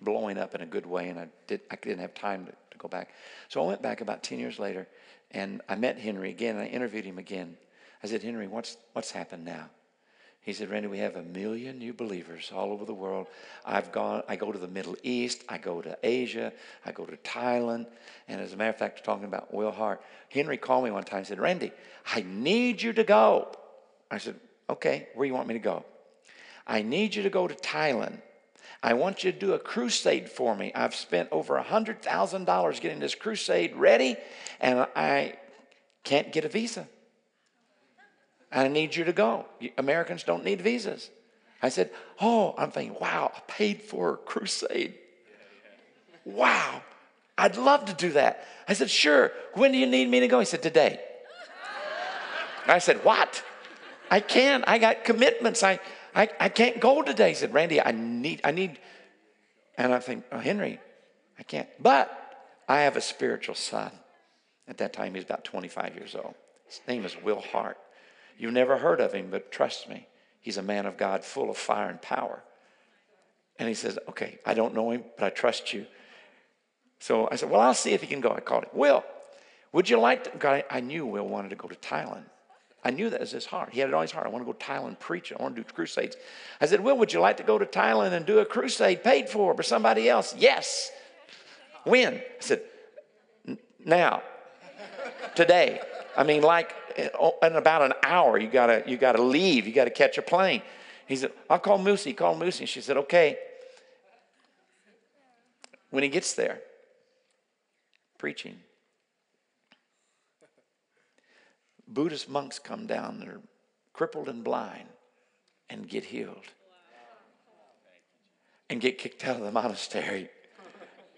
blowing up in a good way, and I, did, I didn't have time to, to go back. So I went back about 10 years later, and I met Henry again, and I interviewed him again. I said, Henry, what's, what's happened now? He said, Randy, we have a million new believers all over the world. I've gone, I go to the Middle East, I go to Asia, I go to Thailand. And as a matter of fact, talking about Will Hart, Henry called me one time and said, Randy, I need you to go. I said, okay, where do you want me to go? I need you to go to Thailand. I want you to do a crusade for me. I've spent over a $100,000 getting this crusade ready, and I can't get a visa. I need you to go. Americans don't need visas. I said, Oh, I'm thinking, wow, I paid for a crusade. Wow, I'd love to do that. I said, Sure. When do you need me to go? He said, Today. I said, What? I can't. I got commitments. I, I, I can't go today. He said, Randy, I need, I need. And I think, oh, Henry, I can't. But I have a spiritual son. At that time, he was about 25 years old. His name is Will Hart. You've never heard of him, but trust me, he's a man of God full of fire and power. And he says, Okay, I don't know him, but I trust you. So I said, Well, I'll see if he can go. I called him. Will, would you like to? God, I knew Will wanted to go to Thailand. I knew that was his heart. He had it on his heart. I want to go to Thailand preach. I want to do crusades. I said, Will, would you like to go to Thailand and do a crusade paid for by somebody else? Yes. When? I said, Now. Today. I mean, like in about an hour, you gotta you gotta leave. You gotta catch a plane. He said, I'll call Moosey. Call Moosey. And she said, Okay. When he gets there, preaching, Buddhist monks come down, they're crippled and blind, and get healed. And get kicked out of the (laughs) monastery.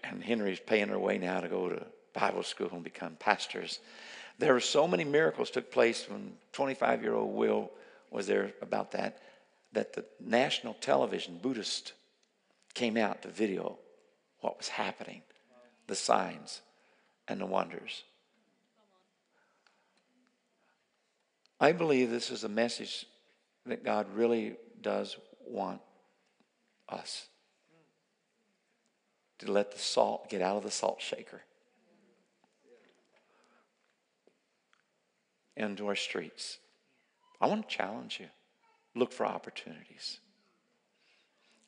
And Henry's paying her way now to go to Bible school and become pastors. There were so many miracles took place when 25 year old Will was there about that, that the national television Buddhist came out to video what was happening, the signs and the wonders. I believe this is a message that God really does want us to let the salt get out of the salt shaker into our streets. I want to challenge you. Look for opportunities.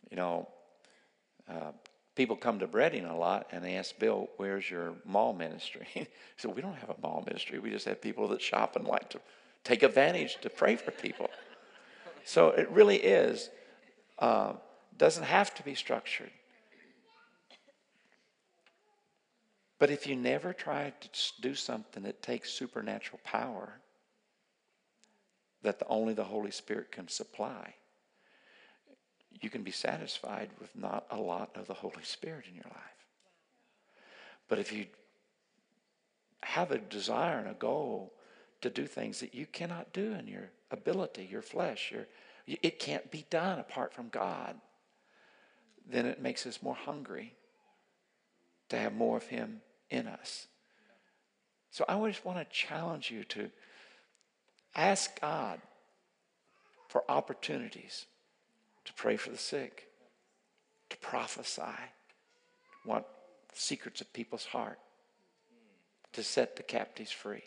You know, uh, people come to Redding a lot and they ask Bill, where's your mall ministry? (laughs) said, we don't have a mall ministry. We just have people that shop and like to take advantage to pray for people. (laughs) So it really is, uh, doesn't have to be structured. But if you never try to do something that takes supernatural power that the, only the Holy Spirit can supply, you can be satisfied with not a lot of the Holy Spirit in your life. But if you have a desire and a goal to do things that you cannot do in your ability, your flesh. Your, it can't be done apart from God. Then it makes us more hungry to have more of Him in us. So I always want to challenge you to ask God for opportunities to pray for the sick, to prophesy, want secrets of people's heart, to set the captives free.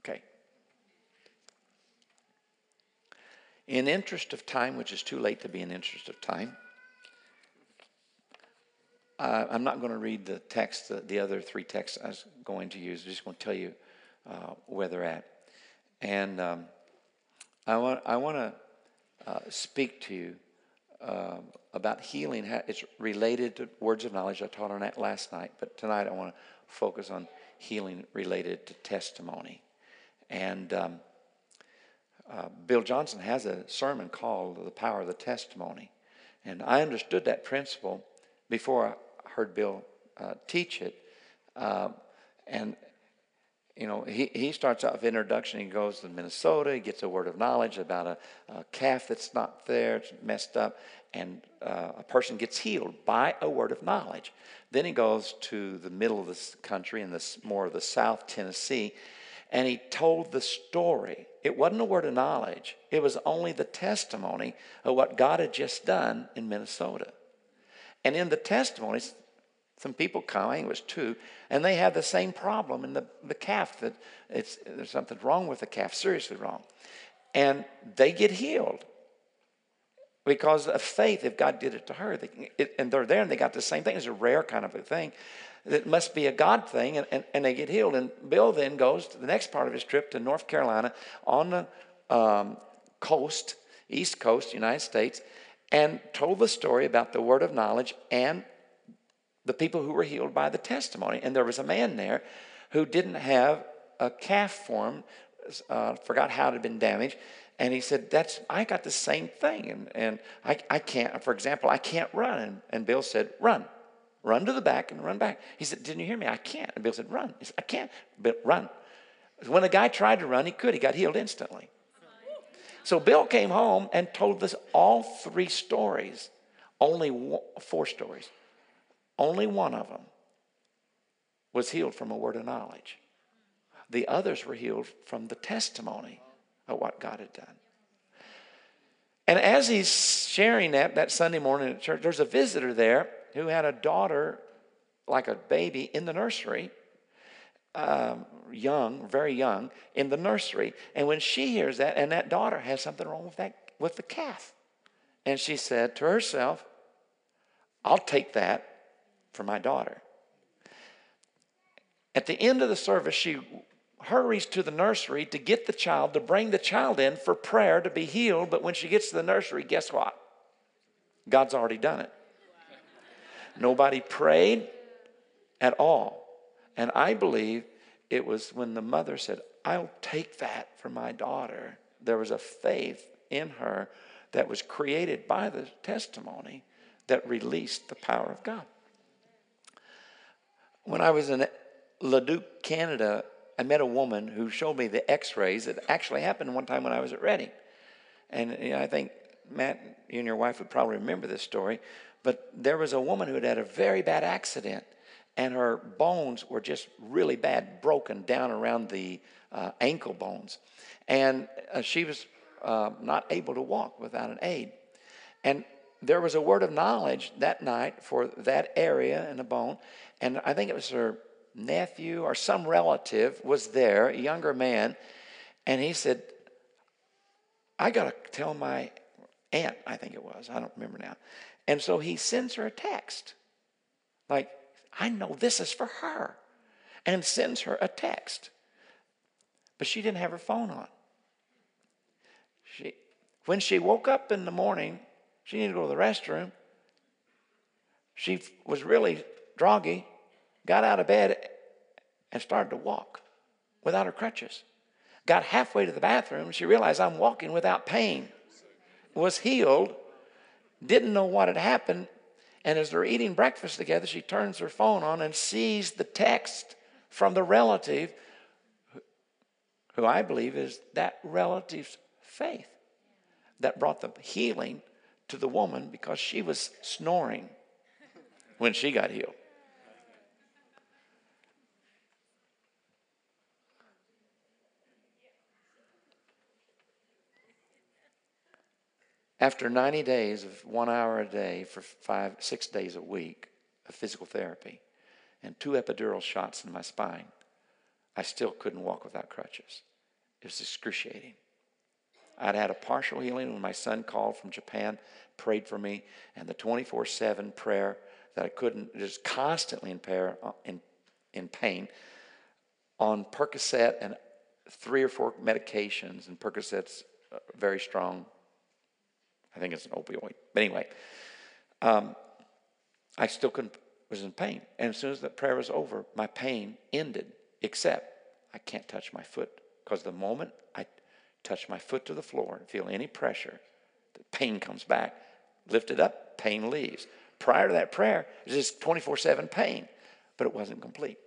Okay. In interest of time, which is too late to be in interest of time, uh, I'm not going to read the text, the, the, other three texts I was going to use. I'm just going to tell you uh, where they're at. And um, I want, I want to uh, speak to you uh, about healing. It's related to words of knowledge. I taught on that last night, but tonight I want to focus on healing related to testimony. And um, uh, Bill Johnson has a sermon called The Power of the Testimony. And I understood that principle before heard Bill uh, teach it. Uh, and, you know, he, he starts off introduction. He goes to Minnesota. He gets a word of knowledge about a, a calf that's not there, it's messed up, and uh, a person gets healed by a word of knowledge. Then he goes to the middle of the country in this more of the South Tennessee, and he told the story. It wasn't a word of knowledge, it was only the testimony of what God had just done in Minnesota. And in the testimonies, some people come, I was two, and they have the same problem in the, the calf that it's, there's something wrong with the calf, seriously wrong. And they get healed because of faith. If God did it to her, they, it, and they're there and they got the same thing. It's a rare kind of a thing it must be a God thing, and, and, and, they get healed. And Bill then goes to the next part of his trip to North Carolina on the um, coast, East Coast, United States, and told the story about the word of knowledge and the people who were healed by the testimony. And there was a man there who didn't have a calf form, uh, forgot how it had been damaged. And he said, That's I got the same thing. And, and I, I can't, for example, I can't run. And, and Bill said, Run. Run to the back and run back. He said, Didn't you hear me? I can't. And Bill said, Run. He said, I can't. But run. When the guy tried to run, he could. He got healed instantly. So Bill came home and told us all three stories, only one, four stories. Only one of them was healed from a word of knowledge. The others were healed from the testimony of what God had done. And as he's sharing that that Sunday morning at church, there's a visitor there who had a daughter, like a baby, in the nursery. um, young, very young, in the nursery. And when she hears that, and that daughter has something wrong with that with the calf, and she said to herself, "I'll take that for my daughter." At the end of the service, she hurries to the nursery to get the child, to bring the child in for prayer to be healed. But when she gets to the nursery, guess what? God's already done it. Nobody prayed at all. And I believe it was when the mother said, I'll take that for my daughter. There was a faith in her that was created by the testimony that released the power of God. When I was in Leduc, Canada, I met a woman who showed me the x rays that actually happened one time when I was at Reading. And you know, I think Matt, you and your wife would probably remember this story, but there was a woman who had had a very bad accident, and her bones were just really bad, broken down around the uh, ankle bones. And uh, she was uh, not able to walk without an aid. And there was a word of knowledge that night for that area in the bone, and I think it was her nephew or some relative was there, a younger man, and he said, I got to tell my aunt, I think it was, I don't remember now. And so he sends her a text, like, I know this is for her, and sends her a text. But she didn't have her phone on. She, when she woke up in the morning, she needed to go to the restroom. She was really droggy got out of bed and started to walk without her crutches. Got halfway to the bathroom, she realized I'm walking without pain. Was healed, didn't know what had happened, and as they're eating breakfast together, she turns her phone on and sees the text from the relative, who I believe is that relative's faith that brought the healing to the woman because she was snoring when she got healed. After 90 days of one hour a day for five, six days a week of physical therapy and two epidural shots in my spine, I still couldn't walk without crutches. It was excruciating. I'd had a partial healing when my son called from Japan, prayed for me, and the 24 7 prayer that I couldn't, just constantly in, pair, uh, in, in pain, on Percocet and three or four medications, and Percocet's uh, very strong I think it's an opioid. But anyway, um, I still was in pain. And as soon as that prayer was over, my pain ended, except I can't touch my foot. Because the moment I touch my foot to the floor and feel any pressure, the pain comes back. Lift it up, pain leaves. Prior to that prayer, it was just 24 7 pain, but it wasn't complete.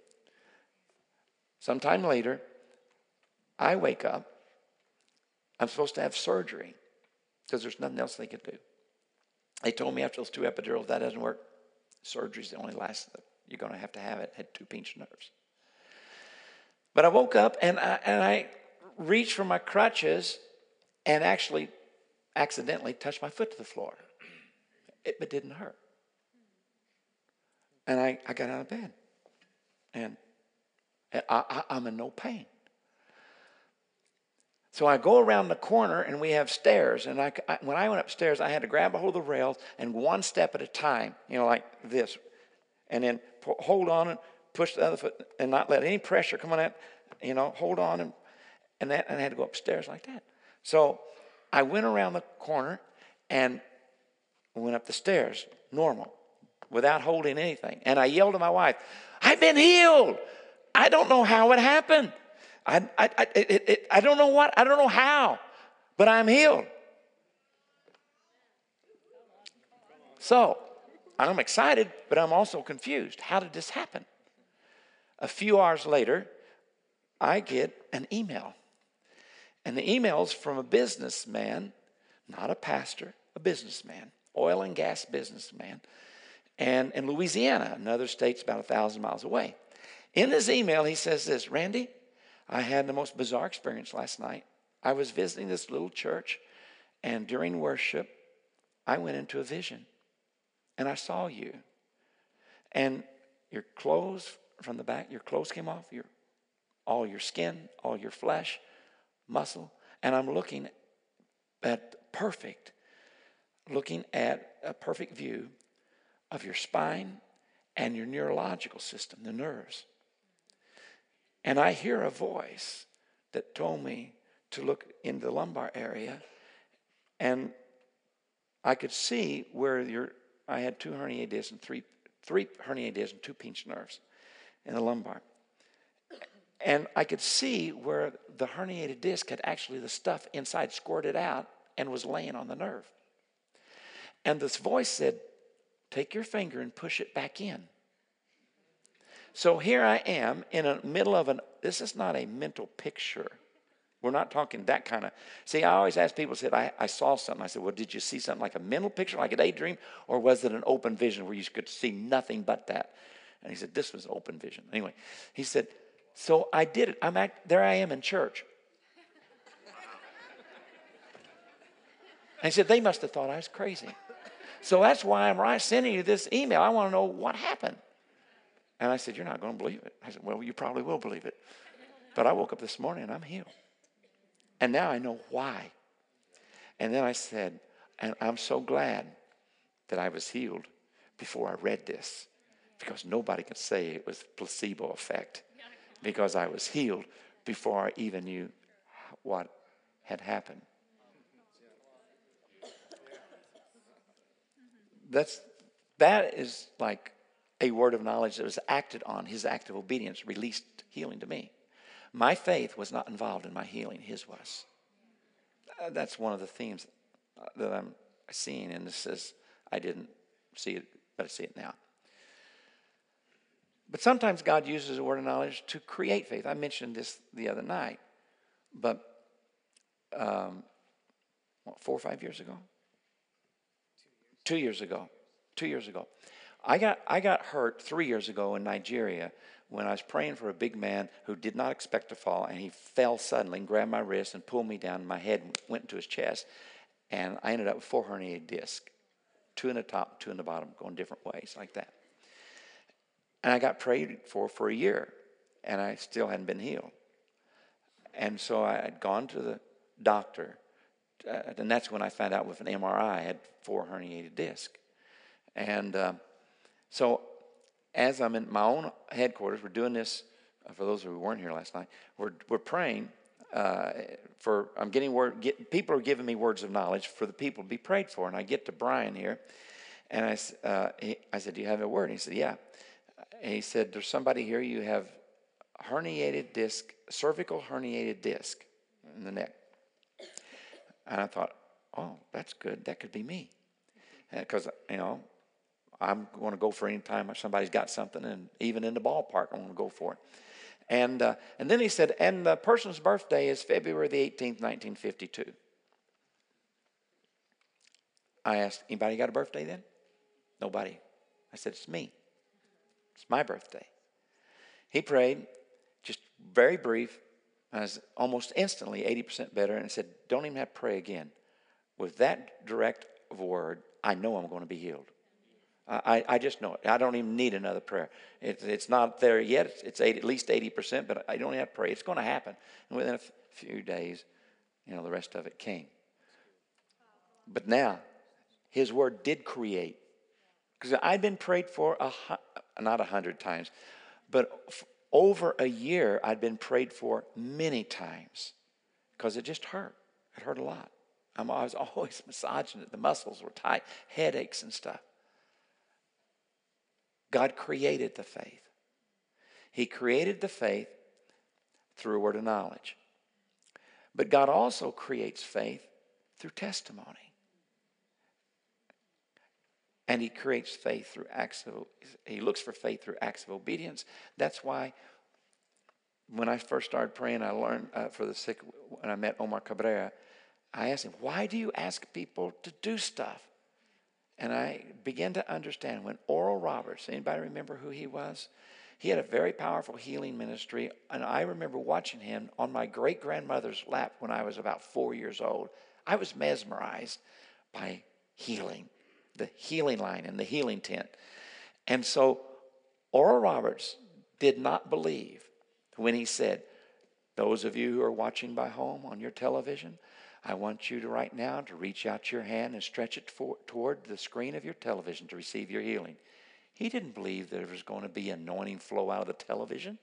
Sometime later, I wake up. I'm supposed to have surgery because there's nothing else they could do. They told me after those two epidurals that doesn't work. Surgery's the only last you're going to have to have it. Had two pinched nerves. But I woke up and I, and I reached for my crutches and actually accidentally touched my foot to the floor. It, it didn't hurt. And I, I got out of bed. And I, I, I'm in no pain. So I go around the corner and we have stairs. And I, I, when I went upstairs, I had to grab a hold of the rails and one step at a time, you know, like this. And then hold on and push the other foot and not let any pressure come on that, you know, hold on and, and, that, and I had to go upstairs like that. So I went around the corner and went up the stairs, normal, without holding anything. And I yelled to my wife, I've been healed. I don't know how it happened. I, I, I, it, it, I don't know what, I don't know how, but I'm healed. So I'm excited, but I'm also confused. How did this happen? A few hours later, I get an email. And the email's from a businessman, not a pastor, a businessman, oil and gas businessman, and in Louisiana, another state's about a thousand miles away. In his email, he says this Randy, I had the most bizarre experience last night. I was visiting this little church, and during worship, I went into a vision, and I saw you. And your clothes from the back, your clothes came off, your all your skin, all your flesh, muscle, and I'm looking at perfect, looking at a perfect view of your spine and your neurological system, the nerves. And I hear a voice that told me to look in the lumbar area, and I could see where your I had two herniated discs and three three herniated discs and two pinched nerves in the lumbar. And I could see where the herniated disc had actually the stuff inside squirted out and was laying on the nerve. And this voice said, Take your finger and push it back in. So here I am in the middle of an, this is not a mental picture. We're not talking that kind of. See, I always ask people, said, I, I saw something. I said, Well, did you see something like a mental picture, like a daydream, or was it an open vision where you could see nothing but that? And he said, This was open vision. Anyway, he said, So I did it. I'm at, there I am in church. And he said, They must have thought I was crazy. So that's why I'm right sending you this email. I want to know what happened. And I said, You're not going to believe it. I said, Well, you probably will believe it. But I woke up this morning and I'm healed. And now I know why. And then I said, And I'm so glad that I was healed before I read this because nobody can say it was placebo effect because I was healed before I even knew what had happened. That's that is like a word of knowledge that was acted on. His act of obedience released healing to me. My faith was not involved in my healing, his was. Uh, that's one of the themes that I'm seeing, and this is, I didn't see it, but I see it now. But sometimes God uses a word of knowledge to create faith. I mentioned this the other night, but um, what, four or five years ago? Two years ago. Two years ago. I got, I got hurt three years ago in Nigeria when I was praying for a big man who did not expect to fall, and he fell suddenly and grabbed my wrist and pulled me down. My head went into his chest, and I ended up with four herniated discs two in the top, two in the bottom, going different ways, like that. And I got prayed for for a year, and I still hadn't been healed. And so I had gone to the doctor, uh, and that's when I found out with an MRI I had four herniated discs. And uh, so as I'm in my own headquarters, we're doing this. Uh, for those who weren't here last night, we're we're praying uh, for. I'm getting word. Get, people are giving me words of knowledge for the people to be prayed for, and I get to Brian here, and I uh, he, I said, "Do you have a word?" And he said, "Yeah." And he said, "There's somebody here. You have herniated disc, cervical herniated disc in the neck." And I thought, "Oh, that's good. That could be me," because you know I'm going to go for any time somebody's got something, and even in the ballpark, I'm going to go for it. And, uh, and then he said, and the person's birthday is February the 18th, 1952. I asked, anybody got a birthday then? Nobody. I said, it's me. It's my birthday. He prayed, just very brief. I was almost instantly 80% better, and said, don't even have to pray again. With that direct word, I know I'm going to be healed. I, I just know it. I don't even need another prayer. It's, it's not there yet. It's, it's eight, at least 80%, but I don't have to pray. It's going to happen. And within a f- few days, you know, the rest of it came. But now, his word did create. Because I'd been prayed for, a, not a hundred times, but f- over a year, I'd been prayed for many times because it just hurt. It hurt a lot. I'm, I was always (laughs) massaging it. The muscles were tight, headaches and stuff. God created the faith. He created the faith through a word of knowledge. But God also creates faith through testimony. And he creates faith through acts of, he looks for faith through acts of obedience. That's why when I first started praying, I learned uh, for the sick, when I met Omar Cabrera, I asked him, why do you ask people to do stuff? And I began to understand when Oral Roberts, anybody remember who he was? He had a very powerful healing ministry, and I remember watching him on my great grandmother's lap when I was about four years old. I was mesmerized by healing, the healing line and the healing tent. And so Oral Roberts did not believe when he said, Those of you who are watching by home on your television, I want you to right now to reach out your hand and stretch it for, toward the screen of your television to receive your healing. He didn't believe there was going to be anointing flow out of the television,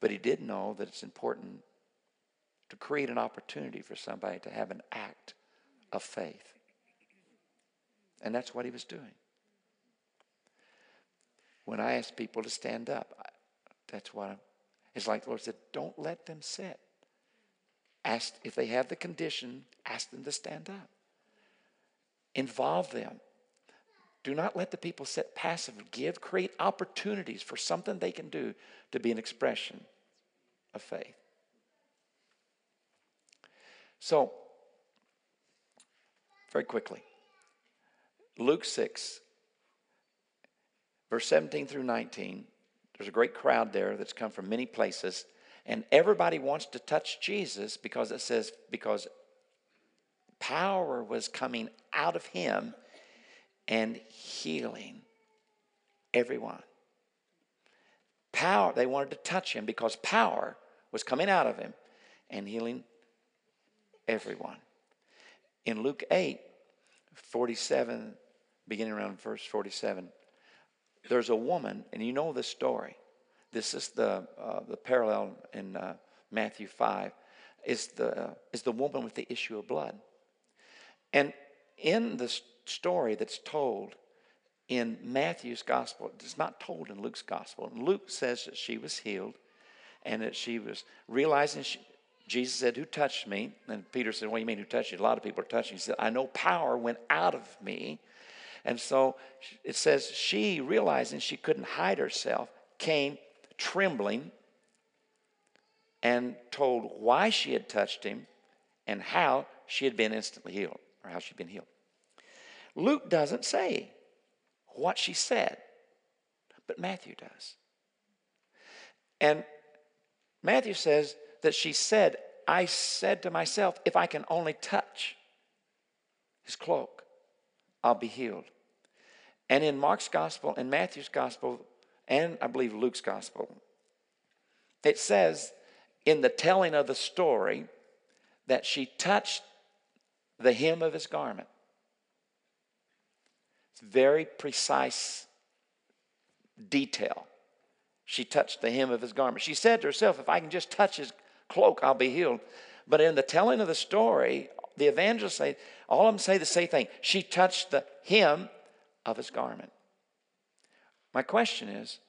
but he did know that it's important to create an opportunity for somebody to have an act of faith. And that's what he was doing. When I ask people to stand up, that's what I'm, it's like the Lord said, don't let them sit. Ask if they have the condition, ask them to stand up. Involve them. Do not let the people sit passive. Give, create opportunities for something they can do to be an expression of faith. So, very quickly, Luke 6, verse 17 through 19. There's a great crowd there that's come from many places, and everybody wants to touch Jesus because it says, because power was coming out of him and healing everyone. Power, they wanted to touch him because power was coming out of him and healing everyone. In Luke 8, 47, beginning around verse 47, there's a woman, and you know this story. This is the, uh, the parallel in uh, Matthew 5, is the, uh, is the woman with the issue of blood. And in the story that's told in Matthew's gospel, it's not told in Luke's gospel. And Luke says that she was healed and that she was realizing she, Jesus said, Who touched me? And Peter said, What do you mean, who touched you? A lot of people are touching. He said, I know power went out of me. And so it says, She, realizing she couldn't hide herself, came trembling and told why she had touched him and how she had been instantly healed, or how she'd been healed. Luke doesn't say what she said, but Matthew does. And Matthew says that she said, I said to myself, if I can only touch his cloak, I'll be healed. And in Mark's gospel and Matthew's gospel, and I believe Luke's gospel, it says in the telling of the story that she touched the hem of his garment. It's very precise detail. She touched the hem of his garment. She said to herself, If I can just touch his cloak, I'll be healed. But in the telling of the story, the evangelists say, all of them say the same thing. She touched the hem of his garment. My question is,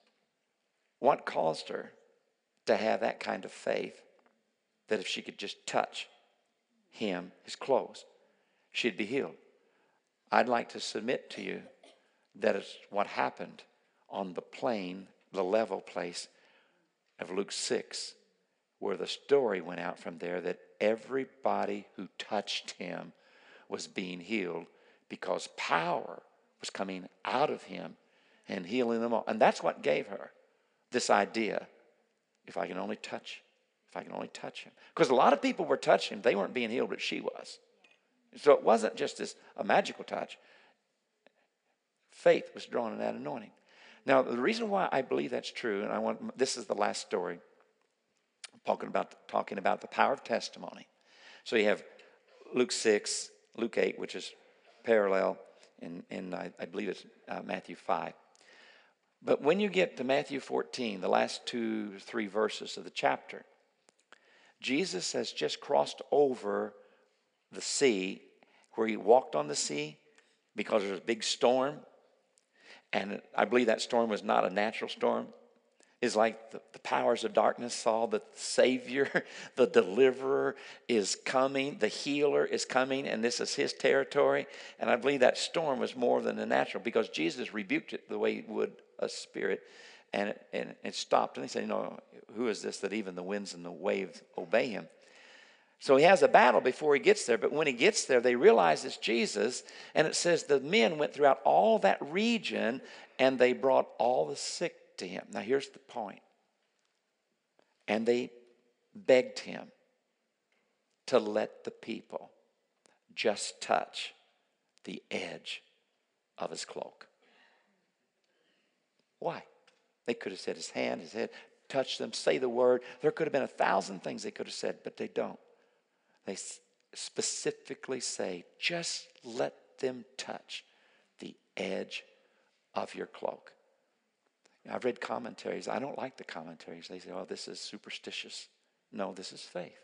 what caused her to have that kind of faith that if she could just touch him, his clothes, she'd be healed? I'd like to submit to you that it's what happened on the plain, the level place of Luke 6 where the story went out from there that everybody who touched him was being healed because power was coming out of him and healing them all. And that's what gave her this idea if I can only touch, if I can only touch him. Because a lot of people were touching him, they weren't being healed, but she was. So it wasn't just this a magical touch. Faith was drawn in that anointing. Now, the reason why I believe that's true, and I want this is the last story talking about, talking about the power of testimony. So you have Luke 6, Luke 8, which is parallel, and, and I, I believe it's uh, Matthew 5. But when you get to Matthew 14, the last two, three verses of the chapter, Jesus has just crossed over the sea where he walked on the sea because there was a big storm. And I believe that storm was not a natural storm is like the, the, powers of darkness saw that the Savior, (laughs) the deliverer is coming, the healer is coming, and this is his territory. And I believe that storm was more than a natural because Jesus rebuked it the way he would a spirit, and it, and it stopped. And they said, You know, who is this that even the winds and the waves obey him? So he has a battle before he gets there, but when he gets there, they realize it's Jesus. And it says the men went throughout all that region and they brought all the sick to him. Now, here's the point. And they begged him to let the people just touch the edge of his cloak. Why? They could have said his hand, his head. touch them, say the word. There could have been a thousand things they could have said, but they don't. They specifically say, just let them touch the edge of your cloak. I've read commentaries. I don't like the commentaries. They say, oh, this is superstitious. No, this is faith.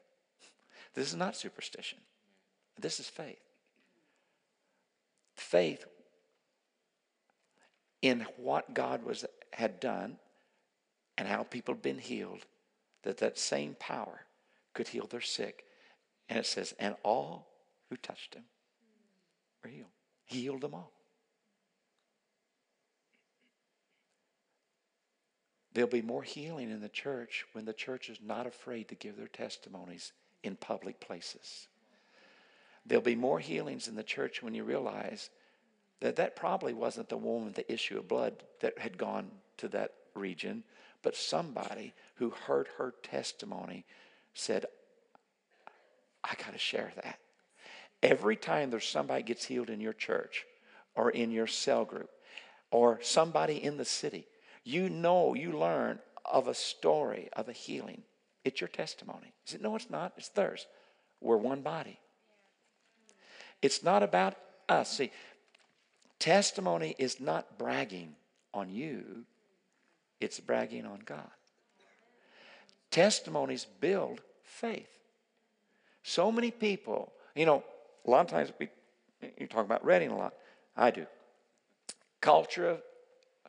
This is not superstition. This is faith. Faith in what God was had done and how people had been healed, that that same power could heal their sick. And it says, and all who touched him were healed. He healed them all. There'll be more healing in the church when the church is not afraid to give their testimonies in public places. There'll be more healings in the church when you realize that that probably wasn't the woman the issue of blood that had gone to that region, but somebody who heard her testimony said, I got to share that. Every time there's somebody gets healed in your church or in your cell group or somebody in the city, you know, you learn of a story of a healing. It's your testimony. Is it? No, it's not. It's theirs. We're one body. It's not about us. See, testimony is not bragging on you, it's bragging on God. Testimonies build faith. So many people, you know, a lot of times we, you talk about Redding a lot. I do. Culture of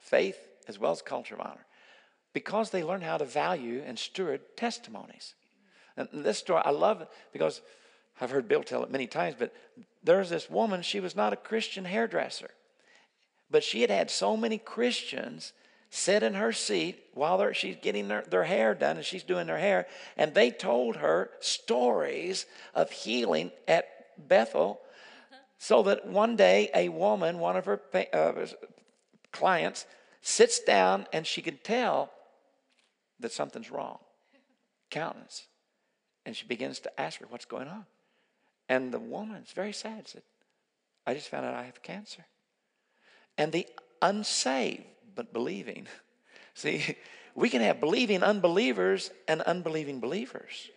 faith as well as culture of honor because they learn how to value and steward testimonies. And this story, I love it because I've heard Bill tell it many times, but there's this woman, she was not a Christian hairdresser, but she had had so many Christians sit in her seat while she's getting their, their hair done and she's doing their hair, and they told her stories of healing at Bethel. So that one day, a woman, one of her uh, clients, sits down and she can tell that something's wrong. Countenance. And she begins to ask her, What's going on? And the woman is very sad, said, I just found out I have cancer. And the unsaved but believing, (laughs) see, we can have believing unbelievers and unbelieving believers.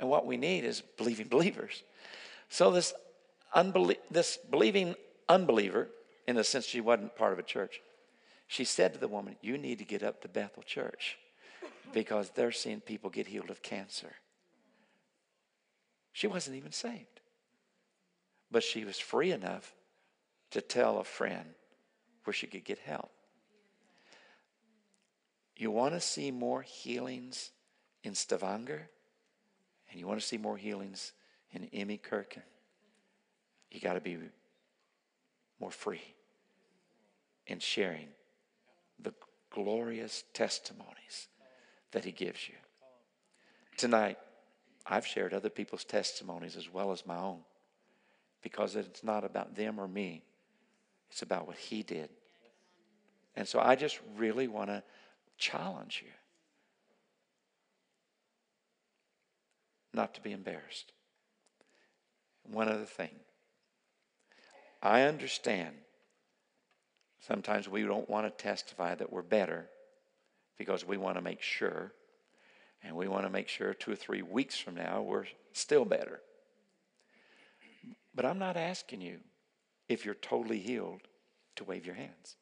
And what we need is believing believers. So this, unbelie- this believing unbeliever, in the sense she wasn't part of a church, she said to the woman, You need to get up to Bethel Church because they're seeing people get healed of cancer. She wasn't even saved. But she was free enough to tell a friend where she could get help. You want to see more healings in Stavanger, and you want to see more healings in IMI-Kirken, you got to be more free in sharing the glorious testimonies that He gives you. Tonight, I've shared other people's testimonies as well as my own because it's not about them or me, it's about what He did. And so I just really want to challenge you not to be embarrassed. One other thing I understand sometimes we don't want to testify that we're better because we want to make sure, and we want to make sure two or three weeks from now we're still better. But I'm not asking you if you're totally healed to wave your hands.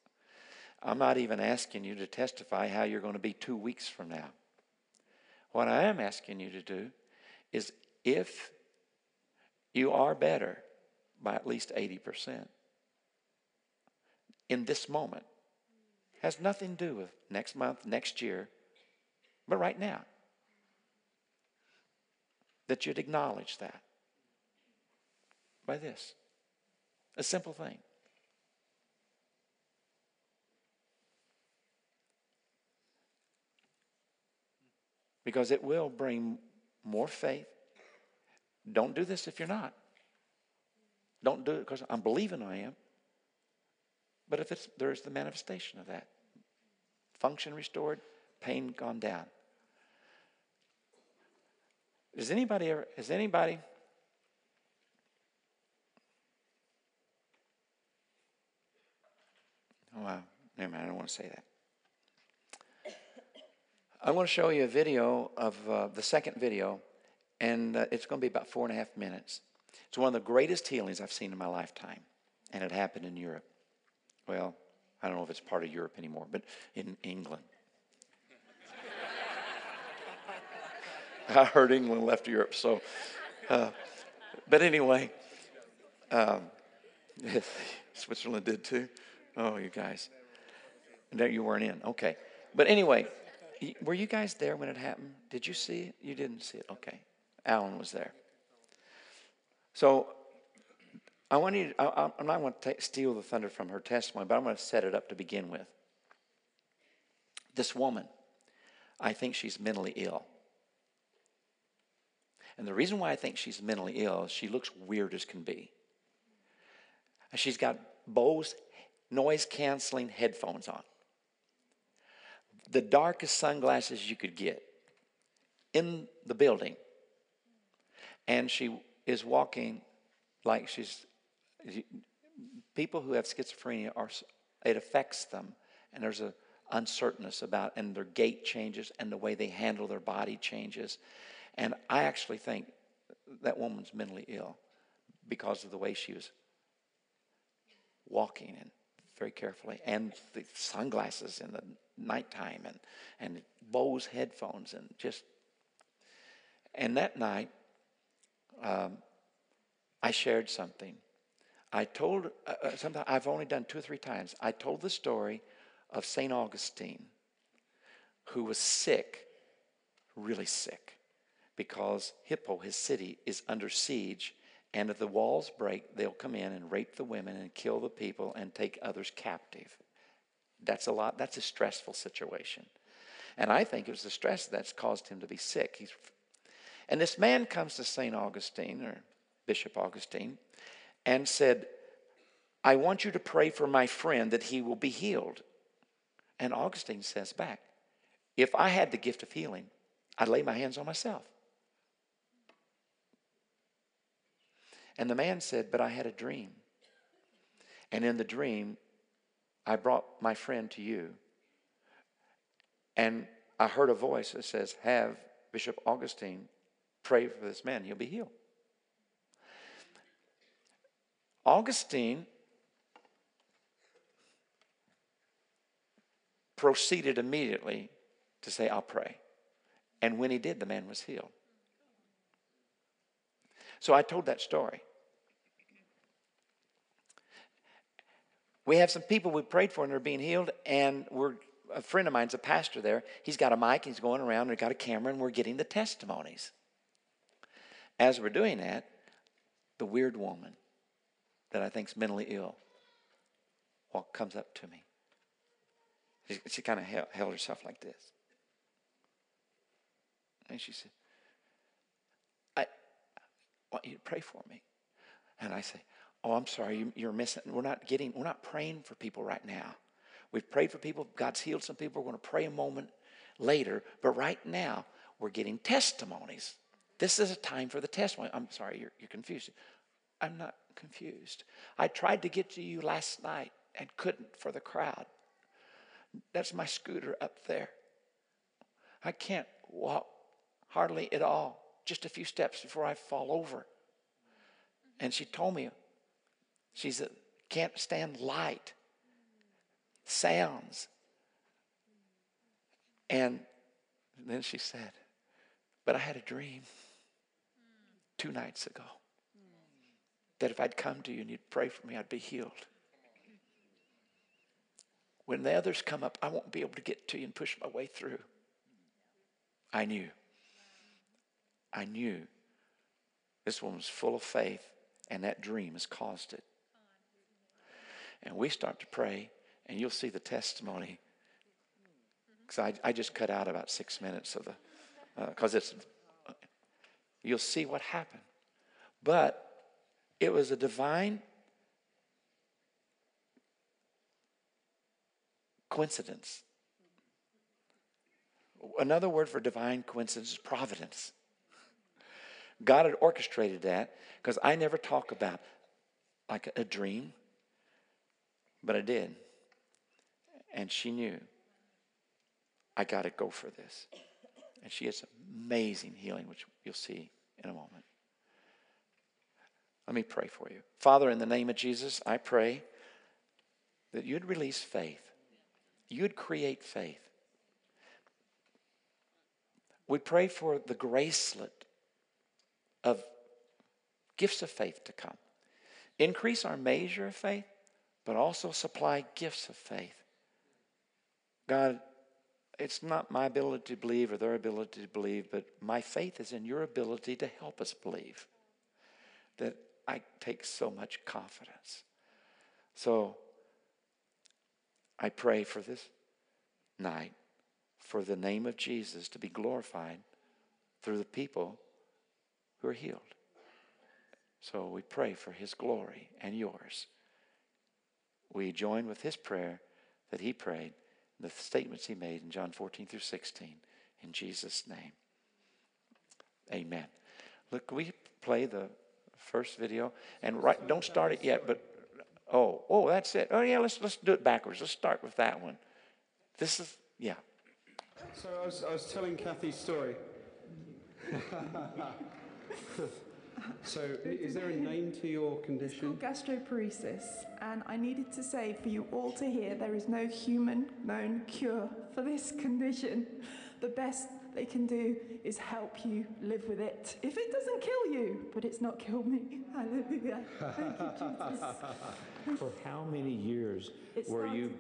I'm not even asking you to testify how you're going to be two weeks from now. What I am asking you to do is if you are better by at least 80% in this moment, has nothing to do with next month, next year, but right now, that you'd acknowledge that by this a simple thing. because it will bring more faith. Don't do this if you're not. Don't do it because I'm believing I am. But if it's there's the manifestation of that. Function restored, pain gone down. Does anybody ever, has anybody Wow, never mind, I don't want to say that. I'm going to show you a video of uh, the second video, and uh, it's going to be about four and a half minutes. It's one of the greatest healings I've seen in my lifetime, and it happened in Europe. Well, I don't know if it's part of Europe anymore, but in England. (laughs) I heard England left Europe, so. Uh, but anyway, um, (laughs) Switzerland did too. Oh, you guys. No, you weren't in. Okay. But anyway, were you guys there when it happened? Did you see it? You didn't see it. Okay. Alan was there. So I want you. To, I, am not going to steal the thunder from her testimony, but I'm going to set it up to begin with. This woman, I think she's mentally ill. And the reason why I think she's mentally ill is she looks weird as can be. She's got Bose noise canceling headphones on, the darkest sunglasses you could get in the building. And she is walking like she's. People who have schizophrenia are. It affects them, and there's a uncertainness about, and their gait changes, and the way they handle their body changes. And I actually think that woman's mentally ill because of the way she was walking and very carefully, and the sunglasses in the nighttime, and and Bose headphones, and just. And that night, um, I shared something. I told uh, uh, something I've only done two or three times. I told the story of Saint Augustine, who was sick, really sick because Hippo, his city, is under siege. And if the walls break, they'll come in and rape the women and kill the people and take others captive. That's a lot, that's a stressful situation. And I think it was the stress that's caused him to be sick. He's, and this man comes to St. Augustine, or Bishop Augustine, and said, I want you to pray for my friend that he will be healed. And Augustine says back, If I had the gift of healing, I'd lay my hands on myself. And the man said, But I had a dream. And in the dream, I brought my friend to you. And I heard a voice that says, Have Bishop Augustine pray for this man, he'll be healed. Augustine proceeded immediately to say, I'll pray. And when he did, the man was healed. So I told that story. We have some people we prayed for and they're being healed, and we're a friend of mine's a pastor there. He's got a mic, he's going around, and he's got a camera, and we're getting the testimonies. As we're doing that, the weird woman that I think's mentally ill walk comes up to me. She, she kind of held herself like this. And she said, want you to pray for me. And I say, Oh, I'm sorry, you, are missing. We're not getting, we're not praying for people right now. We've prayed for people. God's healed some people. We're going to pray a moment later. But right now, we're getting testimonies. This is a time for the testimony. I'm sorry, you're, you're confused. I'm not confused. I tried to get to you last night and couldn't for the crowd. That's my scooter up there. I can't walk hardly at all just a few steps before I fall over. And she told me, she said, can't stand light, sounds. And then she said, but I had a dream two nights ago that if I'd come to you and you'd pray for me, I'd be healed. When the others come up, I won't be able to get to you and push my way through. I knew. I knew this woman was full of faith, and that dream has caused it. And we start to pray, and you'll see the testimony. Because I, I just cut out about six minutes of the, because uh, it's, you'll see what happened. But it was a divine coincidence. Another word for divine coincidence is providence. God had orchestrated that because I never talk about like a dream, but I did. And she knew. I got to go for this. And she has amazing healing, which you'll see in a moment. Let me pray for you. Father, in the name of Jesus, I pray that you'd release faith, you'd create faith. We pray for the gracelet of gifts of faith to come. Increase our measure of faith, but also supply gifts of faith. God, it's not my ability to believe or their ability to believe, but my faith is in your ability to help us believe. That I take so much confidence. So I pray for this night for the name of Jesus to be glorified through the people who are healed. So we pray for his glory and yours. We join with his prayer that he prayed, the statements he made in John 14 through 16. In Jesus' name. Amen. Look, we play the first video and right don't start it yet, but oh, oh, that's it. Oh yeah, let's let's do it backwards. Let's start with that one. This is yeah. So I was, I was telling Kathy's story. (laughs) (laughs) so is there a name to your condition? It's called gastroparesis, and I needed to say for you all to hear there is no human known cure for this condition. The best they can do is help you live with it. If it doesn't kill you, but it's not killed me. (laughs) Hallelujah. Thank you, Jesus. (laughs) For how many years It were you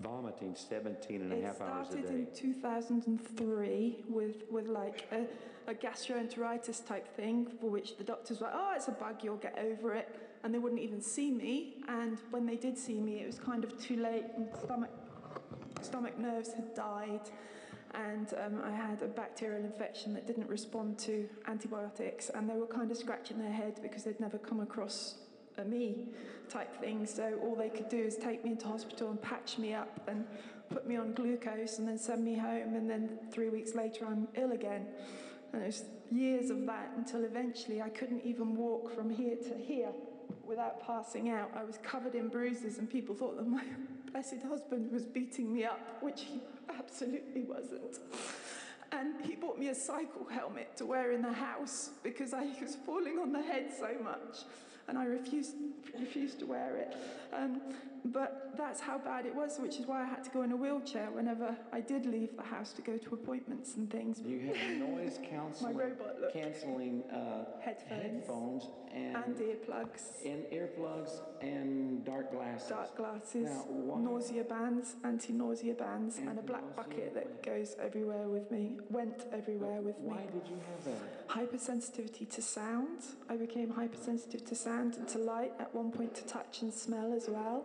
vomiting 17 and a It half hours a started in 2003 with, with like a, a gastroenteritis type thing, for which the doctors were like, oh, it's a bug, you'll get over it. And they wouldn't even see me. And when they did see me, it was kind of too late, and stomach, stomach nerves had died. And um, I had a bacterial infection that didn't respond to antibiotics. And they were kind of scratching their head because they'd never come across a me type thing. So all they could do is take me into hospital and patch me up and put me on glucose and then send me home. And then three weeks later, I'm ill again. And it was years of that until eventually I couldn't even walk from here to here without passing out. I was covered in bruises, and people thought that my blessed husband was beating me up, which he absolutely wasn't. And he bought me a cycle helmet to wear in the house because I was falling on the head so much, and I refused refused to wear it. Um, but that's how bad it was, which is why I had to go in a wheelchair whenever I did leave the house to go to appointments and things. You had (laughs) noise counseling, robot look. canceling uh, Headphones. headphones and, And earplugs. and earplugs and dark glasses. dark glasses, Now, nausea bands, anti-nausea bands, and a black bucket that goes everywhere with me, went everywhere with me. Why did you have that? Hypersensitivity to sound. I became hypersensitive to sound and to light, at one point to touch and smell as well.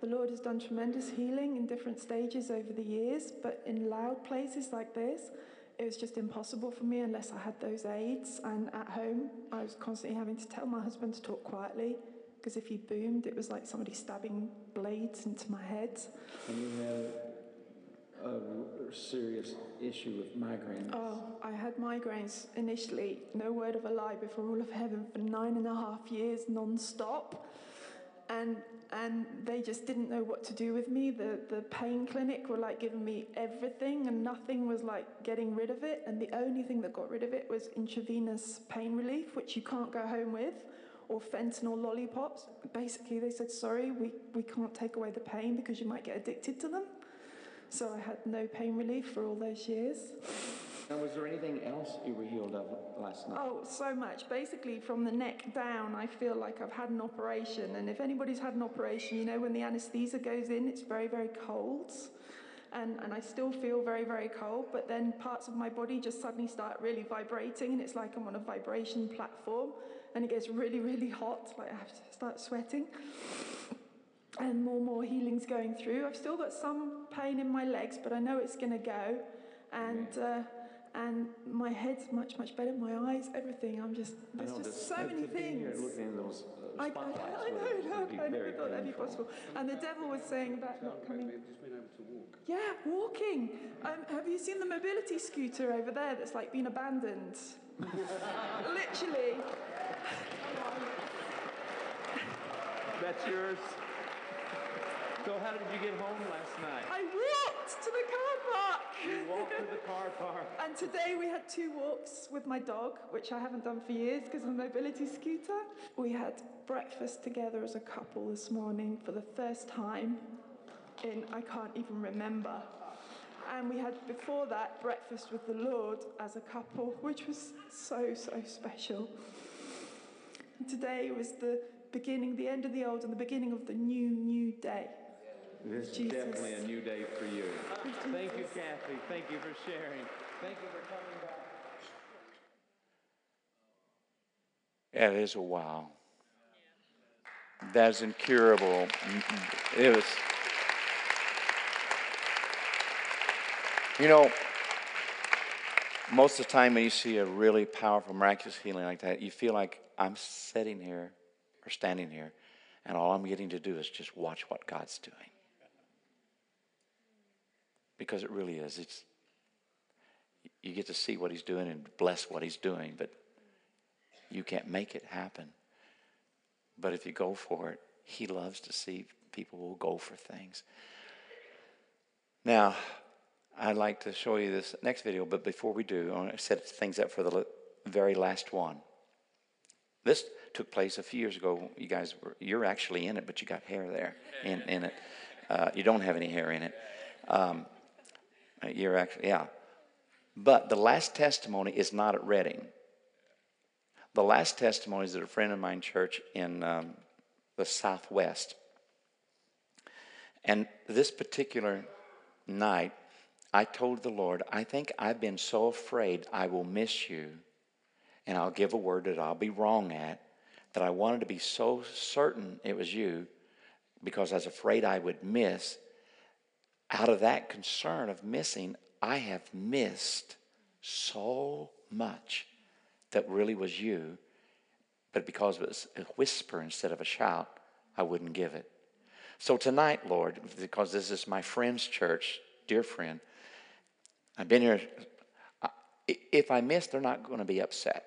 The Lord has done tremendous healing in different stages over the years, but in loud places like this, it was just impossible for me unless I had those aids. And at home, I was constantly having to tell my husband to talk quietly because if he boomed, it was like somebody stabbing blades into my head. You a serious issue with migraines. Oh, I had migraines initially, no word of a lie, before all of heaven for nine and a half years non stop. And and they just didn't know what to do with me. The the pain clinic were like giving me everything and nothing was like getting rid of it. And the only thing that got rid of it was intravenous pain relief, which you can't go home with, or fentanyl lollipops. Basically they said, sorry, we, we can't take away the pain because you might get addicted to them. So I had no pain relief for all those years. Now, was there anything else you were healed of last night? Oh, so much. Basically, from the neck down, I feel like I've had an operation. And if anybody's had an operation, you know, when the anesthesia goes in, it's very, very cold. And, and I still feel very, very cold. But then parts of my body just suddenly start really vibrating. And it's like I'm on a vibration platform. And it gets really, really hot. Like I have to start sweating. And more and more healing's going through. I've still got some pain in my legs, but I know it's going to go. And. Uh, and my head's much, much better. My eyes, everything. I'm just, there's know just so many to be here things. Looking in those uh, I, I, I know, be I never thought that'd be possible. And the devil was saying about not coming. Just been able to walk. Yeah, walking. Um, have you seen the mobility scooter over there that's like been abandoned? (laughs) Literally. That's yours. So, how did you get home last night? I walked to the car park. You Walked to the car park. (laughs) And today we had two walks with my dog, which I haven't done for years because of the mobility scooter. We had breakfast together as a couple this morning for the first time in I can't even remember. And we had before that breakfast with the Lord as a couple, which was so, so special. And today was the beginning, the end of the old and the beginning of the new, new day. This is Jesus. definitely a new day for you. With Thank you, Kathy. Thank you for sharing. Thank you for coming back. That is a wow. That's incurable. It was. You know, most of the time when you see a really powerful, miraculous healing like that, you feel like I'm sitting here or standing here, and all I'm getting to do is just watch what God's doing. Because it really is. It's you get to see what He's doing and bless what He's doing, but you can't make it happen. But if you go for it, He loves to see people will go for things. Now, I'd like to show you this next video, but before we do, I want to set things up for the very last one. This took place a few years ago. You guys were, you're actually in it, but you got hair there in, in it. Uh, you don't have any hair in it. Um, you're actually, yeah. But the last testimony is not at Redding. The last testimony is at a friend of mine church in um, the Southwest. And this particular night, I told the Lord, I think I've been so afraid I will miss you, and I'll give a word that I'll be wrong at, that I wanted to be so certain it was you because I was afraid I would miss. Out of that concern of missing, I have missed so much that really was you, but because it was a whisper instead of a shout, I wouldn't give it. So tonight, Lord, because this is my friend's church, dear friend, I've been here. If I miss, they're not going to be upset.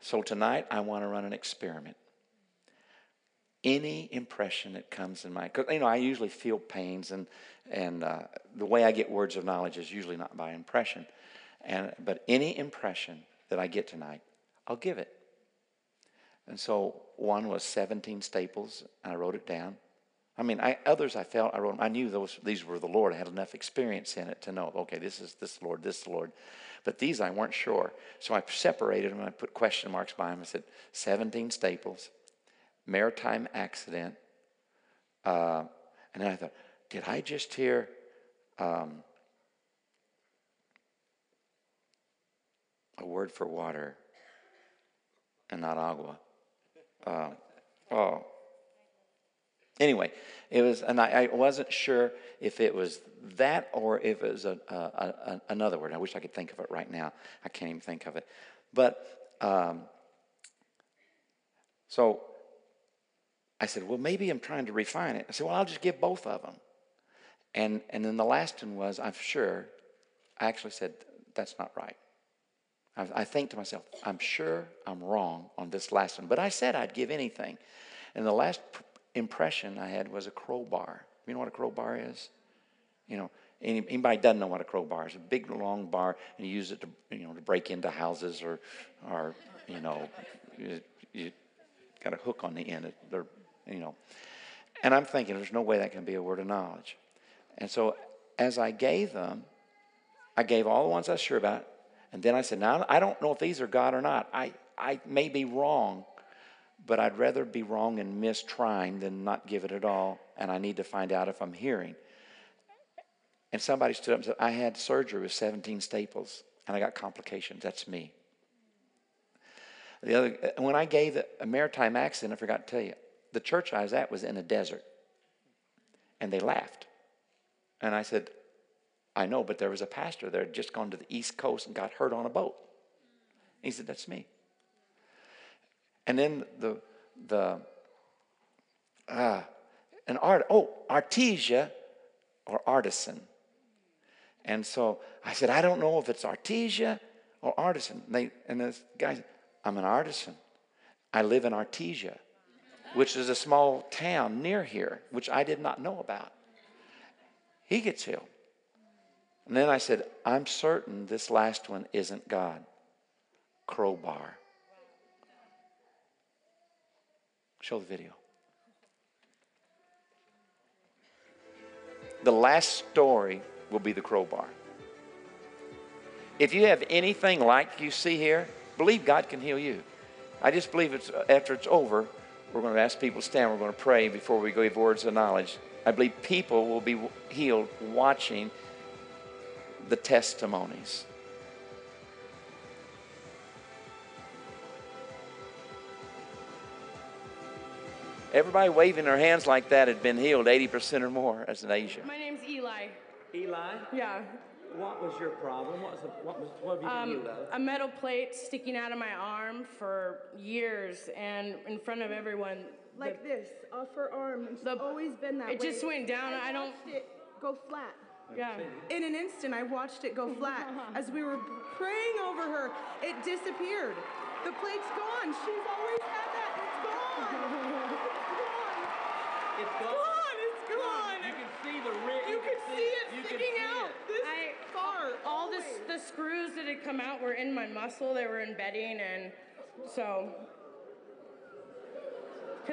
So tonight, I want to run an experiment. Any impression that comes in my, because you know, I usually feel pains, and and uh, the way I get words of knowledge is usually not by impression, and but any impression that I get tonight, I'll give it. And so one was 17 staples, and I wrote it down. I mean, I, others I felt I wrote. I knew those these were the Lord. I had enough experience in it to know. Okay, this is this Lord, this Lord. But these I weren't sure, so I separated them. and I put question marks by them. I said 17 staples, maritime accident, uh, and then I thought, did I just hear? Um, a word for water and not agua. Uh, oh, Anyway, it was, and I, I wasn't sure if it was that or if it was a, a, a, another word. I wish I could think of it right now. I can't even think of it. But um, so I said, well, maybe I'm trying to refine it. I said, well, I'll just give both of them. And and then the last one was, I'm sure. I actually said, that's not right. I, I think to myself, I'm sure I'm wrong on this last one. But I said I'd give anything. And the last pr- impression I had was a crowbar. You know what a crowbar is? You know, any, anybody doesn't know what a crowbar is? A big long bar, and you use it to you know to break into houses or, or you know, you, you got a hook on the end. It- you know, and I'm thinking there's no way that can be a word of knowledge. And so as I gave them, I gave all the ones I was sure about, and then I said, now I don't know if these are God or not. I I may be wrong, but I'd rather be wrong and miss trying than not give it at all. And I need to find out if I'm hearing. And somebody stood up and said, I had surgery with 17 staples and I got complications. That's me. The other, when I gave a maritime accident, I forgot to tell you, the church I was at was in a desert. And they laughed. And I said, I know, but there was a pastor there had just gone to the East Coast and got hurt on a boat. he said, That's me. And then the the uh, an art oh artesia or artisan. And so I said, I don't know if it's artesia or artisan. And, they, and this guy said, I'm an artisan. I live in Artesia, which is a small town near here, which I did not know about. He gets healed. And then I said, I'm certain this last one isn't God. Crowbar. Show the video. The last story will be the crowbar. If you have anything like you see here, believe God can heal you. I just believe it's after it's over, we're going to ask people to stand. We're going to pray before we go give words of knowledge. I believe people will be healed watching the testimonies. Everybody waving their hands like that had been healed 80% or more as an Asia. My name's Eli. Eli, Yeah. what was your problem? What, was the, what, was, what have you Um, healed of? a metal plate sticking out of my arm for years and in front of everyone. Like the- this, off her arm. and It's The- always been that it way. just went down, I don't- watched it go flat. yeah. In an instant, I watched it go flat. (laughs) As we were praying over her, it disappeared. The plate's gone. She's always had that. It's gone. It's It's gone. gone. It's gone. You can see the rib. You can see it sticking out. it. This I- far. All this, the screws that had come out were in my muscle. They were embedding, and so.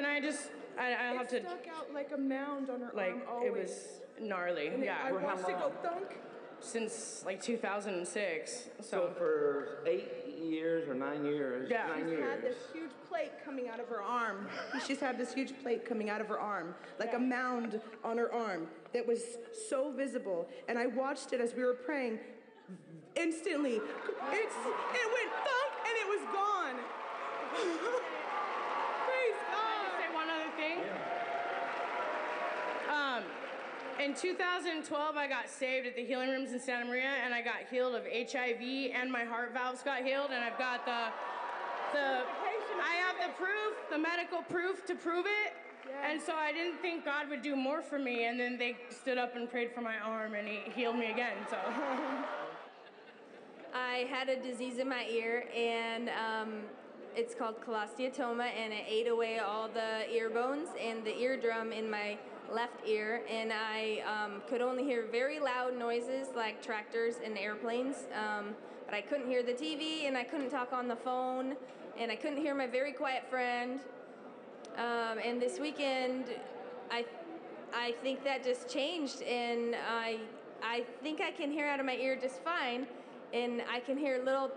Can I just? I, I'll have It to. stuck out like a mound on her Like arm. Always. it was gnarly. And it- I Yeah. watched it go thunk. Since like 2006. So So. for eight years or nine years, Yeah. nine She's years. had this huge plate coming out of her arm. She's had this huge plate coming out of her arm, like a mound on her arm that was so visible. And I watched it as we were praying. Instantly, it's it went thunk and it was gone. Praise Can I just God. say one other thing? Um, in 2012, I got saved at the healing rooms in Santa Maria, and I got healed of HIV, and my heart valves got healed, and I've got the the I have the proof, the medical proof to prove it. And so I didn't think God would do more for me, and then they stood up and prayed for my arm, and He healed me again. So. (laughs) I had a disease in my ear, and um, it's called cholesteatoma, and it ate away all the ear bones and the eardrum in my left ear, and I um, could only hear very loud noises like tractors and airplanes. Um, but I couldn't hear the TV, and I couldn't talk on the phone, and I couldn't hear my very quiet friend. Um, and this weekend, I, I think that just changed, and I, I think I can hear out of my ear just fine, and I can hear little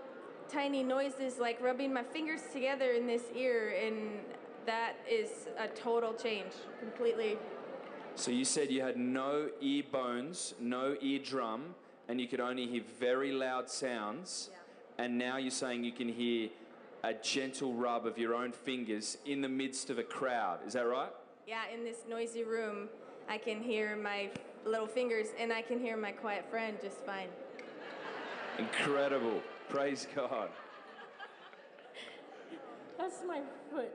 tiny noises like rubbing my fingers together in this ear, and that is a total change, completely. So you said you had no ear bones, no eardrum, and you could only hear very loud sounds. And now you're saying you can hear a gentle rub of your own fingers in the midst of a crowd. Is that right? Yeah, in this noisy room, I can hear my little fingers, and I can hear my quiet friend just fine. Incredible. Praise God. That's my foot,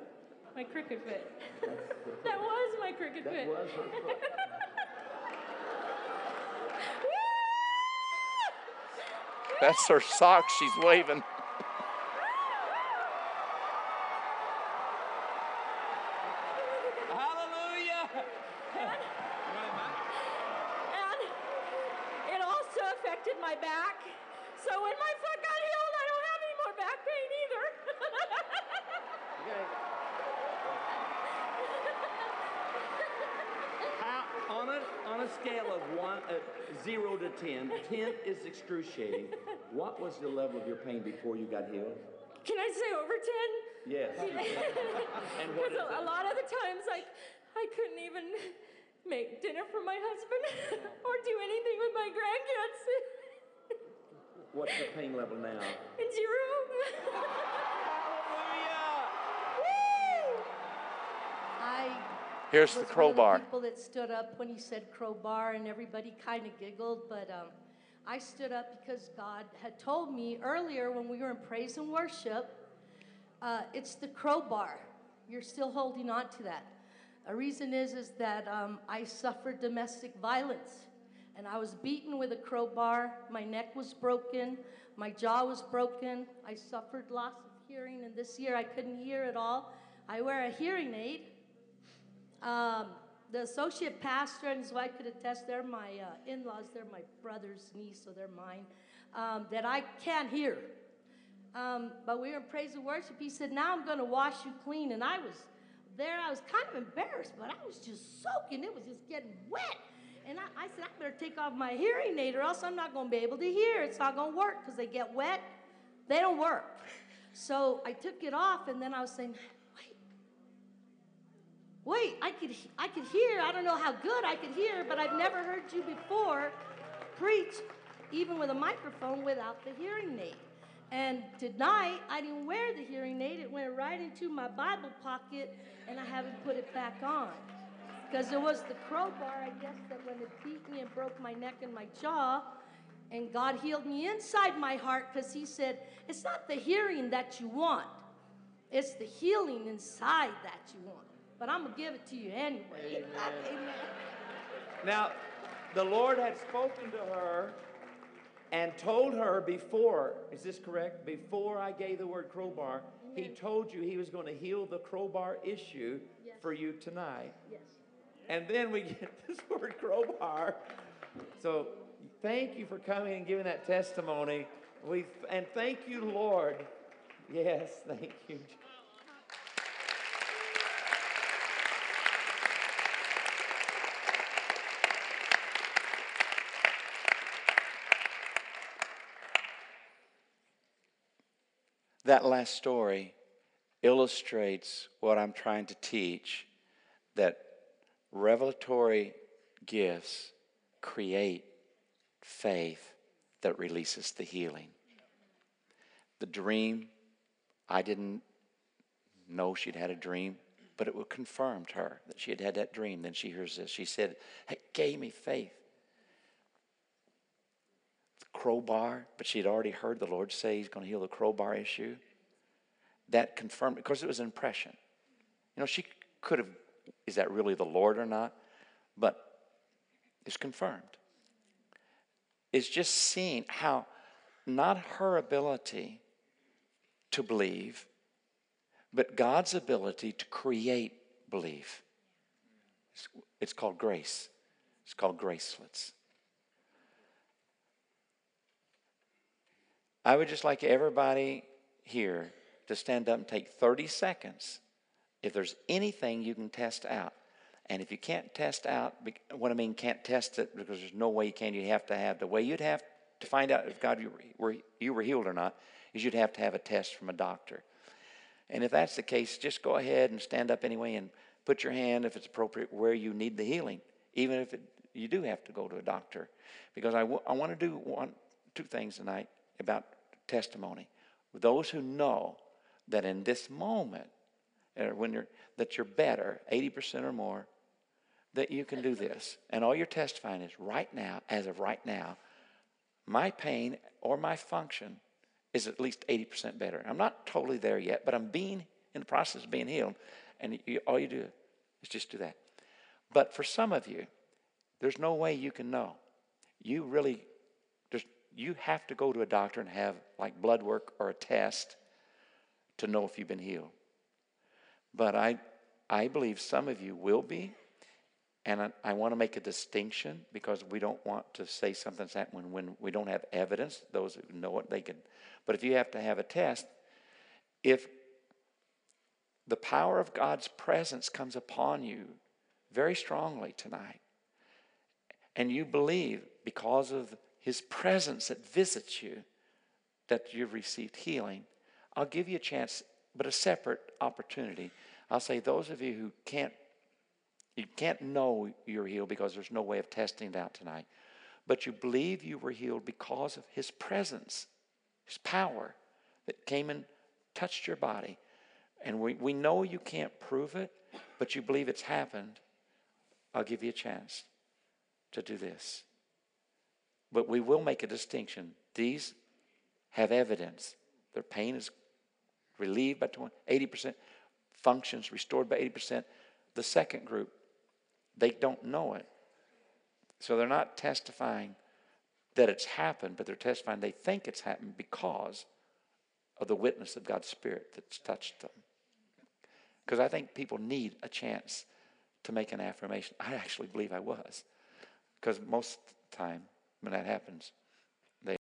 my cricket foot. that was my cricket That foot. was her (laughs) foot. That's her socks she's waving. Hallelujah. And it also affected my back. So when my foot got healed, I don't have any more back pain either. How, on, a, on a scale of one, uh, zero to ten, ten is excruciating. (laughs) What was the level of your pain before you got healed? Can I say over 10? Yes. (laughs) and Because a, a lot of the times, like, I couldn't even make dinner for my husband (laughs) or do anything with my grandkids. What's the pain level now? Zero. I Here's was the one crowbar. of the people that stood up when he said crowbar, and everybody kind of giggled. But um, I stood up because God had told me earlier when we were in praise and worship, uh, it's the crowbar. You're still holding on to that. A reason is is that um, I suffered domestic violence, and I was beaten with a crowbar. My neck was broken, my jaw was broken. I suffered loss of hearing, and this year I couldn't hear at all. I wear a hearing aid. Um, the associate pastor and his wife could attest, they're my uh, in laws, they're my brother's niece, so they're mine, um, that I can't hear. Um, but we were in praise and worship. He said, Now I'm going to wash you clean. And I was there, I was kind of embarrassed, but I was just soaking. It was just getting wet. And I, I said, I better take off my hearing aid or else I'm not going to be able to hear. It's not going to work because they get wet, they don't work. So I took it off, and then I was saying, Wait, I could, I could hear. I don't know how good I could hear, but I've never heard you before preach, even with a microphone, without the hearing aid. And tonight, I didn't wear the hearing aid. It went right into my Bible pocket, and I haven't put it back on. Because it was the crowbar, I guess, that when it beat me and broke my neck and my jaw, and God healed me inside my heart because He said, It's not the hearing that you want, it's the healing inside that you want. But I'm going to give it to you anyway. Amen. Amen. Now, the Lord had spoken to her and told her before, is this correct? Before I gave the word crowbar, he told you he was going to heal the crowbar issue Yes. for you tonight. Yes. And then we get (laughs) this word crowbar. So thank you for coming and giving that testimony. We and thank you, Lord. Yes, thank you. That last story illustrates what I'm trying to teach that revelatory gifts create faith that releases the healing. The dream, I didn't know she'd had a dream, but it confirmed her that she had had that dream. Then she hears this. She said, It gave me faith. Crowbar, but she had already heard the Lord say He's going to heal the crowbar issue. That confirmed, because it was an impression. You know, she could have, is that really the Lord or not? But it's confirmed. It's just seeing how not her ability to believe, but God's ability to create belief. It's, it's called grace. It's called gracelets. I would just like everybody here to stand up and take 30 seconds if there's anything you can test out. And if you can't test out, what I mean, can't test it because there's no way you can, you have to have the way you'd have to find out if God you were, you were healed or not is you'd have to have a test from a doctor. And if that's the case, just go ahead and stand up anyway and put your hand, if it's appropriate, where you need the healing, even if it, you do have to go to a doctor. Because I, w- I want to do one, two things tonight about testimony. Those who know that in this moment, uh, when you're, that you're better, 80% or more, that you can do this. And all you're testifying is right now, as of right now, my pain or my function is at least 80% better. I'm not totally there yet, but I'm being in the process of being healed. And you, all you do is just do that. But for some of you, there's no way you can know. You really, you have to go to a doctor and have like blood work or a test to know if you've been healed. But I, I believe some of you will be. And I, I want to make a distinction because we don't want to say something's happened when, when we don't have evidence. Those who know it, they can. But if you have to have a test, if the power of God's presence comes upon you very strongly tonight, and you believe because of His presence that visits you that you've received healing, I'll give you a chance, but a separate opportunity. I'll say those of you who can't you can't know you're healed because there's no way of testing it out tonight. But you believe you were healed because of his presence, his power that came and touched your body. And we, we know you can't prove it, but you believe it's happened. I'll give you a chance to do this. But we will make a distinction. These have evidence. Their pain is relieved by 20, 80%, functions restored by 80%. The second group, they don't know it. So they're not testifying that it's happened, but they're testifying they think it's happened because of the witness of God's Spirit that's touched them. Because I think people need a chance to make an affirmation. I actually believe I was. Because most of the time when that happens,